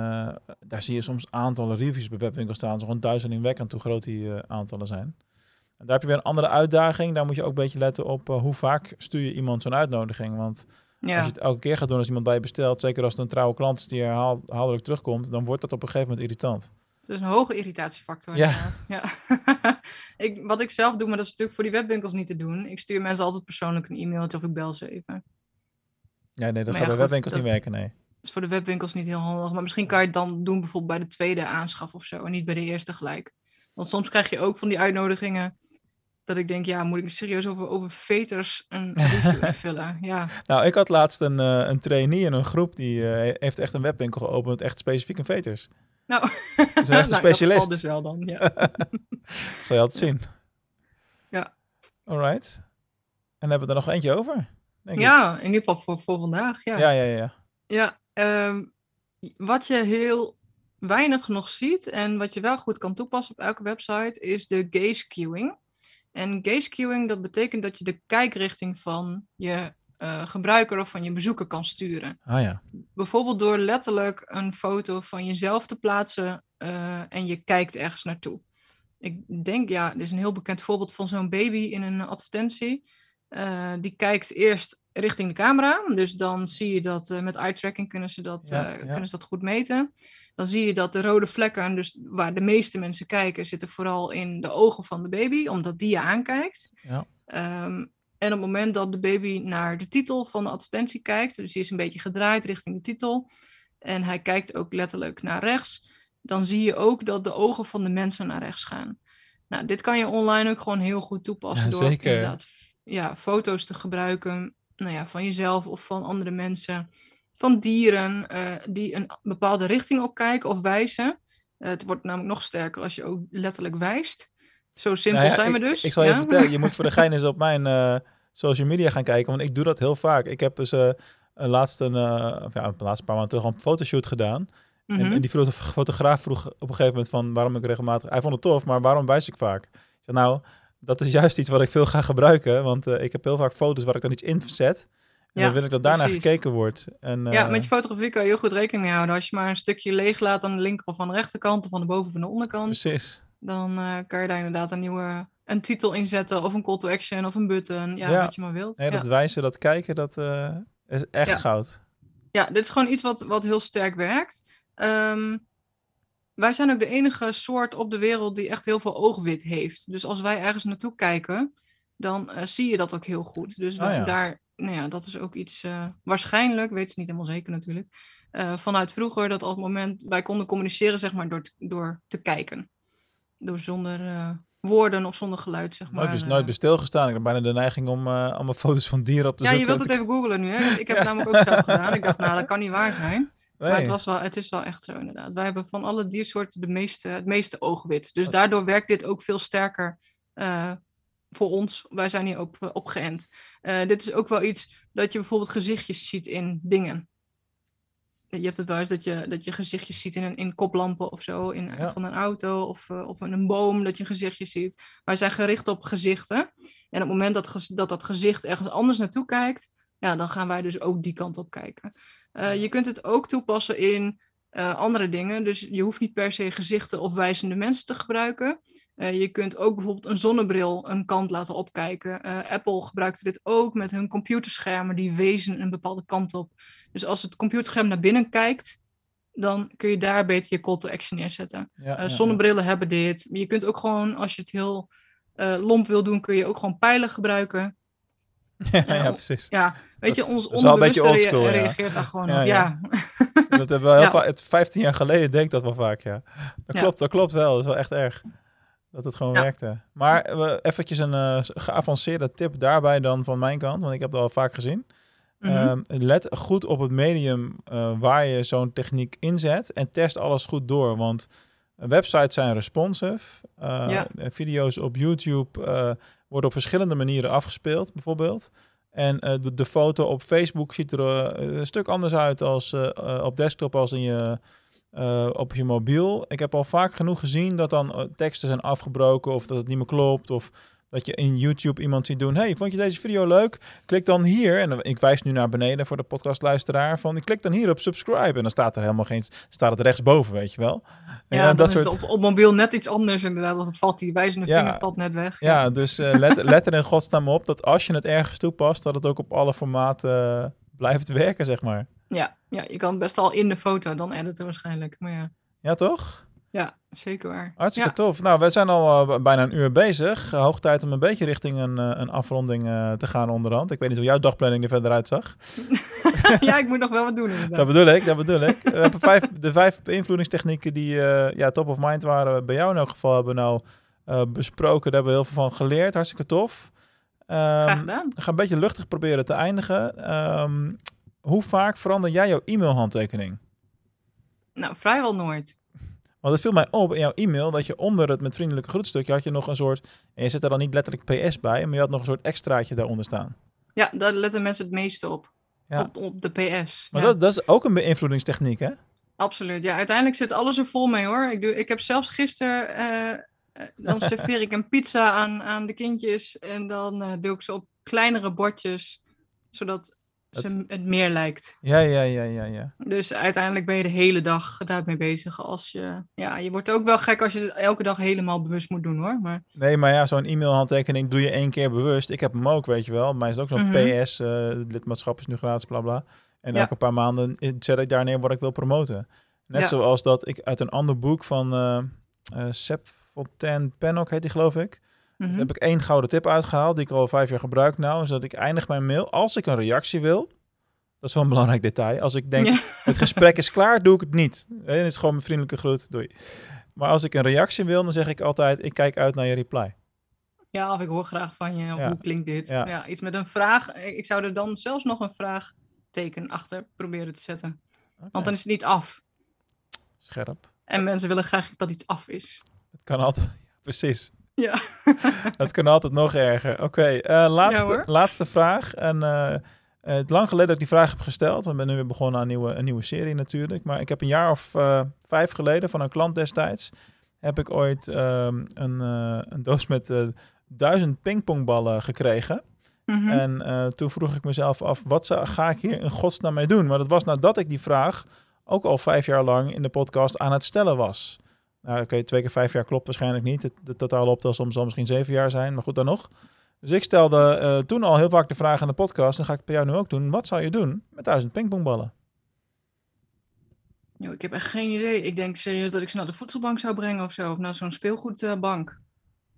daar zie je soms aantallen reviews bij webwinkels staan. Zo'n duizendingwekkend hoe groot die aantallen zijn. En daar heb je weer een andere uitdaging. Daar moet je ook een beetje letten op uh, hoe vaak stuur je iemand zo'n uitnodiging. Want ja. als je het elke keer gaat doen als iemand bij je bestelt, zeker als het een trouwe klant is die herhaaldelijk terugkomt, dan wordt dat op een gegeven moment irritant. Dat is een hoge irritatiefactor ja. inderdaad. Ja. ik, wat ik zelf doe, maar dat is natuurlijk voor die webwinkels niet te doen. Ik stuur mensen altijd persoonlijk een e-mailtje of ik bel ze even. Ja, nee, dat gaat bij webwinkels niet werken, nee. Dat is voor de webwinkels niet heel handig. Maar misschien kan je het dan doen bijvoorbeeld bij de tweede aanschaf of zo. En niet bij de eerste gelijk. Want soms krijg je ook van die uitnodigingen dat ik denk, ja, moet ik serieus over, over veters een review invullen? Ja. Nou, ik had laatst een, uh, een trainee in een groep die uh, heeft echt een webwinkel geopend, echt specifiek een veters. Nou, dat is echt een nou, specialist. Dat dus wel dan, ja. dat zal je altijd zien. Ja. Alright. En hebben we er nog eentje over? Denk ja, ik. in ieder geval voor, voor vandaag, ja. Ja, ja, ja. Ja, um, wat je heel weinig nog ziet en wat je wel goed kan toepassen op elke website is de gaze queuing. En gaze queuing, dat betekent dat je de kijkrichting van je uh, gebruiker of van je bezoeker kan sturen. Ah, ja. Bijvoorbeeld door letterlijk een foto van jezelf te plaatsen uh, en je kijkt ergens naartoe. Ik denk, ja, dit is een heel bekend voorbeeld van zo'n baby in een advertentie. Uh, die kijkt eerst richting de camera. Dus dan zie je dat uh, met eye tracking kunnen ze, dat, ja, uh, kunnen ze dat goed meten. Dan zie je dat de rode vlekken, dus waar de meeste mensen kijken, zitten vooral in de ogen van de baby, omdat die je aankijkt. Ja. Um, en op het moment dat de baby naar de titel van de advertentie kijkt, dus die is een beetje gedraaid richting de titel, en hij kijkt ook letterlijk naar rechts, dan zie je ook dat de ogen van de mensen naar rechts gaan. Nou, dit kan je online ook gewoon heel goed toepassen ja, door zeker. inderdaad ja, foto's te gebruiken nou ja, van jezelf of van andere mensen, van dieren uh, die een bepaalde richting opkijken of wijzen. Uh, het wordt namelijk nog sterker als je ook letterlijk wijst. Zo simpel nou ja, zijn ik, we dus. Ik zal je vertellen, je moet voor de gein eens op mijn uh, social media gaan kijken, want ik doe dat heel vaak. Ik heb dus een laatste, of ja, een laatste paar maanden terug een fotoshoot gedaan. Mm -hmm. en, en, die fotograaf vroeg op een gegeven moment van waarom ik regelmatig... Hij vond het tof, maar waarom wijs ik vaak? Ik zei, nou, dat is juist iets wat ik veel ga gebruiken. Want uh, ik heb heel vaak foto's waar ik dan iets in zet. En ja, dan wil ik dat daarna precies. gekeken wordt. En, uh... Ja, met je fotografie kan je heel goed rekening mee houden. Als je maar een stukje leeg laat aan de linker of aan de rechterkant, of aan de boven- of aan de onderkant. Precies. Dan uh, kan je daar inderdaad een nieuwe een titel inzetten, of een call to action, of een button. Ja, ja. wat je maar wilt. Nee, dat wijzen, dat kijken, dat is echt goud. Ja, dit is gewoon iets wat, wat heel sterk werkt. Um, wij zijn ook de enige soort op de wereld die echt heel veel oogwit heeft. Dus als wij ergens naartoe kijken, dan uh, zie je dat ook heel goed. Dus ja. daar, nou ja, dat is ook iets uh, waarschijnlijk, weet ze niet helemaal zeker natuurlijk, uh, vanuit vroeger dat op het moment wij konden communiceren, zeg maar, door, door te kijken. Door zonder woorden of zonder geluid, zeg maar. Nooit, nooit bij stilgestaan. Ik heb bijna de neiging om allemaal foto's van dieren op te ja, zoeken. Ja, je wilt het even googlen nu, hè? Ik heb het namelijk ook zelf gedaan. Ik dacht, nou, dat kan niet waar zijn. Nee. Maar het, was wel, het is wel echt zo inderdaad. Wij hebben van alle diersoorten de meeste, het meeste oogwit. Dus daardoor werkt dit ook veel sterker uh, voor ons. Wij zijn hier ook op geënt. Uh, dit is ook wel iets dat je bijvoorbeeld gezichtjes ziet in dingen. Je hebt het wel eens dat je, dat je gezichtjes ziet in, een, in koplampen of zo, in, ja. van een auto of, uh, of in een boom, dat je een gezichtje ziet. Wij zijn gericht op gezichten. En op het moment dat, dat dat gezicht ergens anders naartoe kijkt, ja, dan gaan wij dus ook die kant op kijken. je kunt het ook toepassen in andere dingen. Dus je hoeft niet per se gezichten of wijzende mensen te gebruiken. je kunt ook bijvoorbeeld een zonnebril een kant laten opkijken. Apple gebruikte dit ook met hun computerschermen, die wezen een bepaalde kant op. Dus als het computerscherm naar binnen kijkt, dan kun je daar beter je call to action neerzetten. Ja, zonnebrillen hebben dit. Je kunt ook gewoon, als je het heel lomp wil doen, kun je ook gewoon pijlen gebruiken. Ja, ja, precies. Ja, weet je, ons onderbewuste re reageert daar gewoon op. Ja. dat hebben we heel vaak, het 15 jaar geleden denk ik dat wel vaak, ja. Dat klopt, dat klopt wel. Dat is wel echt erg. Dat het gewoon werkte. Maar we, eventjes een uh, geavanceerde tip daarbij dan van mijn kant, want ik heb het al vaak gezien. Mhm. Ehm, let goed op het medium uh, waar je zo'n techniek inzet en test alles goed door. Want websites zijn responsive. Uh, Video's op YouTube uh, worden op verschillende manieren afgespeeld, bijvoorbeeld. En de, de, foto op Facebook ziet er een stuk anders uit als op desktop als in je, op je mobiel. Ik heb al vaak genoeg gezien dat dan teksten zijn afgebroken of dat het niet meer klopt. Of dat je in YouTube iemand ziet doen. Hey, vond je deze video leuk? Klik dan hier. En ik wijs nu naar beneden voor de podcastluisteraar. Van ik klik dan hier op subscribe. En dan staat er helemaal geen. Staat het rechtsboven, weet je wel. Ja, dat soort... op, op mobiel net iets anders inderdaad. Als het valt, die wijzende vinger valt net weg. Ja, dus uh, let, let er in godsnaam op dat als je het ergens toepast, dat het ook op alle formaten uh, blijft werken, zeg maar. Ja, ja, je kan het best al in de foto dan editen waarschijnlijk. Maar ja. Ja, toch? Ja, zeker waar. Hartstikke tof. Nou, we zijn al uh, bijna een uur bezig. Hoog tijd om een beetje richting een, uh, een afronding uh, te gaan onderhand. Ik weet niet hoe jouw dagplanning er verder uitzag. ja, ik moet nog wel wat doen inderdaad. Dat bedoel ik, dat bedoel ik. We hebben vijf, de vijf beïnvloedingstechnieken die ja, top of mind waren bij jou in elk geval hebben we nou besproken. Daar hebben we heel veel van geleerd. Hartstikke tof. Um, Graag gedaan. ga een beetje luchtig proberen te eindigen. Um, hoe vaak verander jij jouw e-mailhandtekening? Nou, vrijwel nooit. Want het viel mij op in jouw e-mail dat je onder het met vriendelijke groetstukje had je nog een soort, en je zet er dan niet letterlijk PS bij, maar je had nog een soort extraatje daaronder staan. Ja, daar letten mensen het meeste op. Ja. Op, op de PS. Maar dat, dat is ook een beïnvloedingstechniek, hè? Absoluut. Ja, uiteindelijk zit alles er vol mee hoor. Ik, doe, ik heb zelfs gisteren, uh, dan serveer ik een pizza aan, aan de kindjes en dan uh, doe ik ze op kleinere bordjes, zodat het... het meer lijkt. Ja, ja, ja, ja, ja. Dus uiteindelijk ben je de hele dag daarmee bezig. Als je, ja, je wordt ook wel gek als je het elke dag helemaal bewust moet doen hoor. Maar... Nee, maar ja, zo'n e-mailhandtekening doe je één keer bewust. Ik heb hem ook, weet je wel. Maar is het ook zo'n mhm. PS, uh, lidmaatschap is nu gratis, bla bla. En elke paar maanden zet ik daar neer wat ik wil promoten. Net zoals dat ik uit een ander boek van uh, uh, Sep Fontaine Pennock heet die geloof ik. Mm heb ik één gouden tip uitgehaald, die ik al vijf jaar gebruik nou. Is dat ik eindig mijn mail, als ik een reactie wil, dat is wel een belangrijk detail. Als ik denk, het gesprek is klaar, doe ik het niet. En het is gewoon mijn vriendelijke groet, doei. Maar als ik een reactie wil, dan zeg ik altijd, ik kijk uit naar je reply. Ja, of ik hoor graag van je, hoe klinkt dit? Ja. iets met een vraag. Ik zou er dan zelfs nog een vraagteken achter proberen te zetten. Want dan is het niet af. Scherp. En mensen willen graag dat iets af is. Het kan altijd, precies. Ja. dat kan altijd nog erger. Oké, eh, laatste, laatste vraag. En uh, het lang geleden dat ik die vraag heb gesteld. We zijn nu weer begonnen aan een nieuwe, een nieuwe serie natuurlijk. Maar ik heb een jaar of vijf geleden van een klant destijds... heb ik ooit ehm, een, een doos met duizend pingpongballen gekregen. Mhm. En toen vroeg ik mezelf af, wat zou, ga ik hier in godsnaam mee doen? Maar dat was nadat ik die vraag ook al vijf jaar lang in de podcast aan het stellen was. Nou, oké, twee keer vijf jaar klopt waarschijnlijk niet. Het, de totale optelsom zal misschien zeven jaar zijn, maar goed dan nog. Dus ik stelde uh, toen al heel vaak de vraag in de podcast, en ga ik bij jou nu ook doen. Wat zou je doen met duizend pingpongballen? Yo, ik heb echt geen idee. Ik denk serieus dat ik ze naar de voedselbank zou brengen of zo. Of naar zo'n speelgoedbank.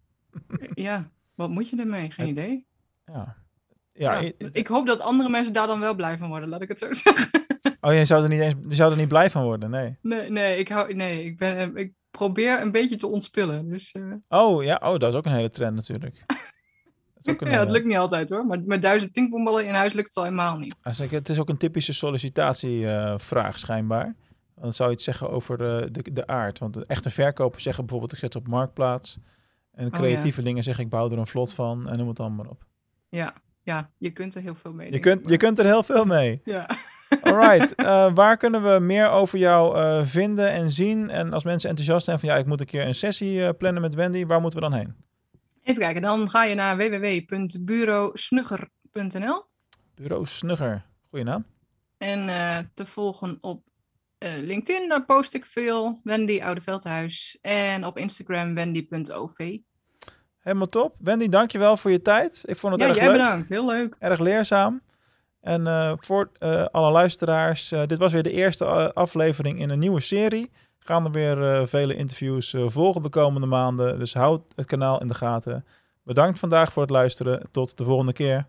ja, wat moet je ermee? Geen idee. Ja. Ja, ik, ik hoop dat andere mensen daar dan wel blij van worden, laat ik het zo zeggen. Oh, je zou er niet eens, je zou er niet blij van worden, nee. Nee, nee, ik hou, nee, ik ben, ik probeer een beetje te ontspillen. Dus, uh... Oh ja, oh, dat is ook een hele trend natuurlijk. dat ja, het lukt niet altijd hoor. Maar met duizend pingpongballen in huis lukt het al helemaal niet. Het is ook een typische sollicitatievraag uh, schijnbaar. Dan zou je iets zeggen over de, de, de aard. Want de echte verkopers zeggen bijvoorbeeld, ik zet op marktplaats. En oh, creatievelingen oh, zeggen, ik bouw er een vlot van. En noem het allemaal op. Ja, ja, je kunt er heel veel mee. Je, kunt, je kunt er heel veel mee. Ja. Alright, uh, waar kunnen we meer over jou uh, vinden en zien? En als mensen enthousiast zijn van ja, ik moet een keer een sessie uh, plannen met Wendy, waar moeten we dan heen? Even kijken, dan ga je naar www.bureausnugger.nl Bureau Snugger. Goeie naam. En te volgen op LinkedIn, daar post ik veel. Wendy Oudeveldhuis. En op Instagram wendy.ov. Helemaal top. Wendy, dankjewel voor je tijd. Ik vond het ja, erg jij leuk. bedankt. Heel leuk. Erg leerzaam. En uh, voor uh, alle luisteraars, uh, dit was weer de eerste aflevering in een nieuwe serie. Gaan er weer vele interviews volgen de komende maanden. Dus houd het kanaal in de gaten. Bedankt vandaag voor het luisteren. Tot de volgende keer.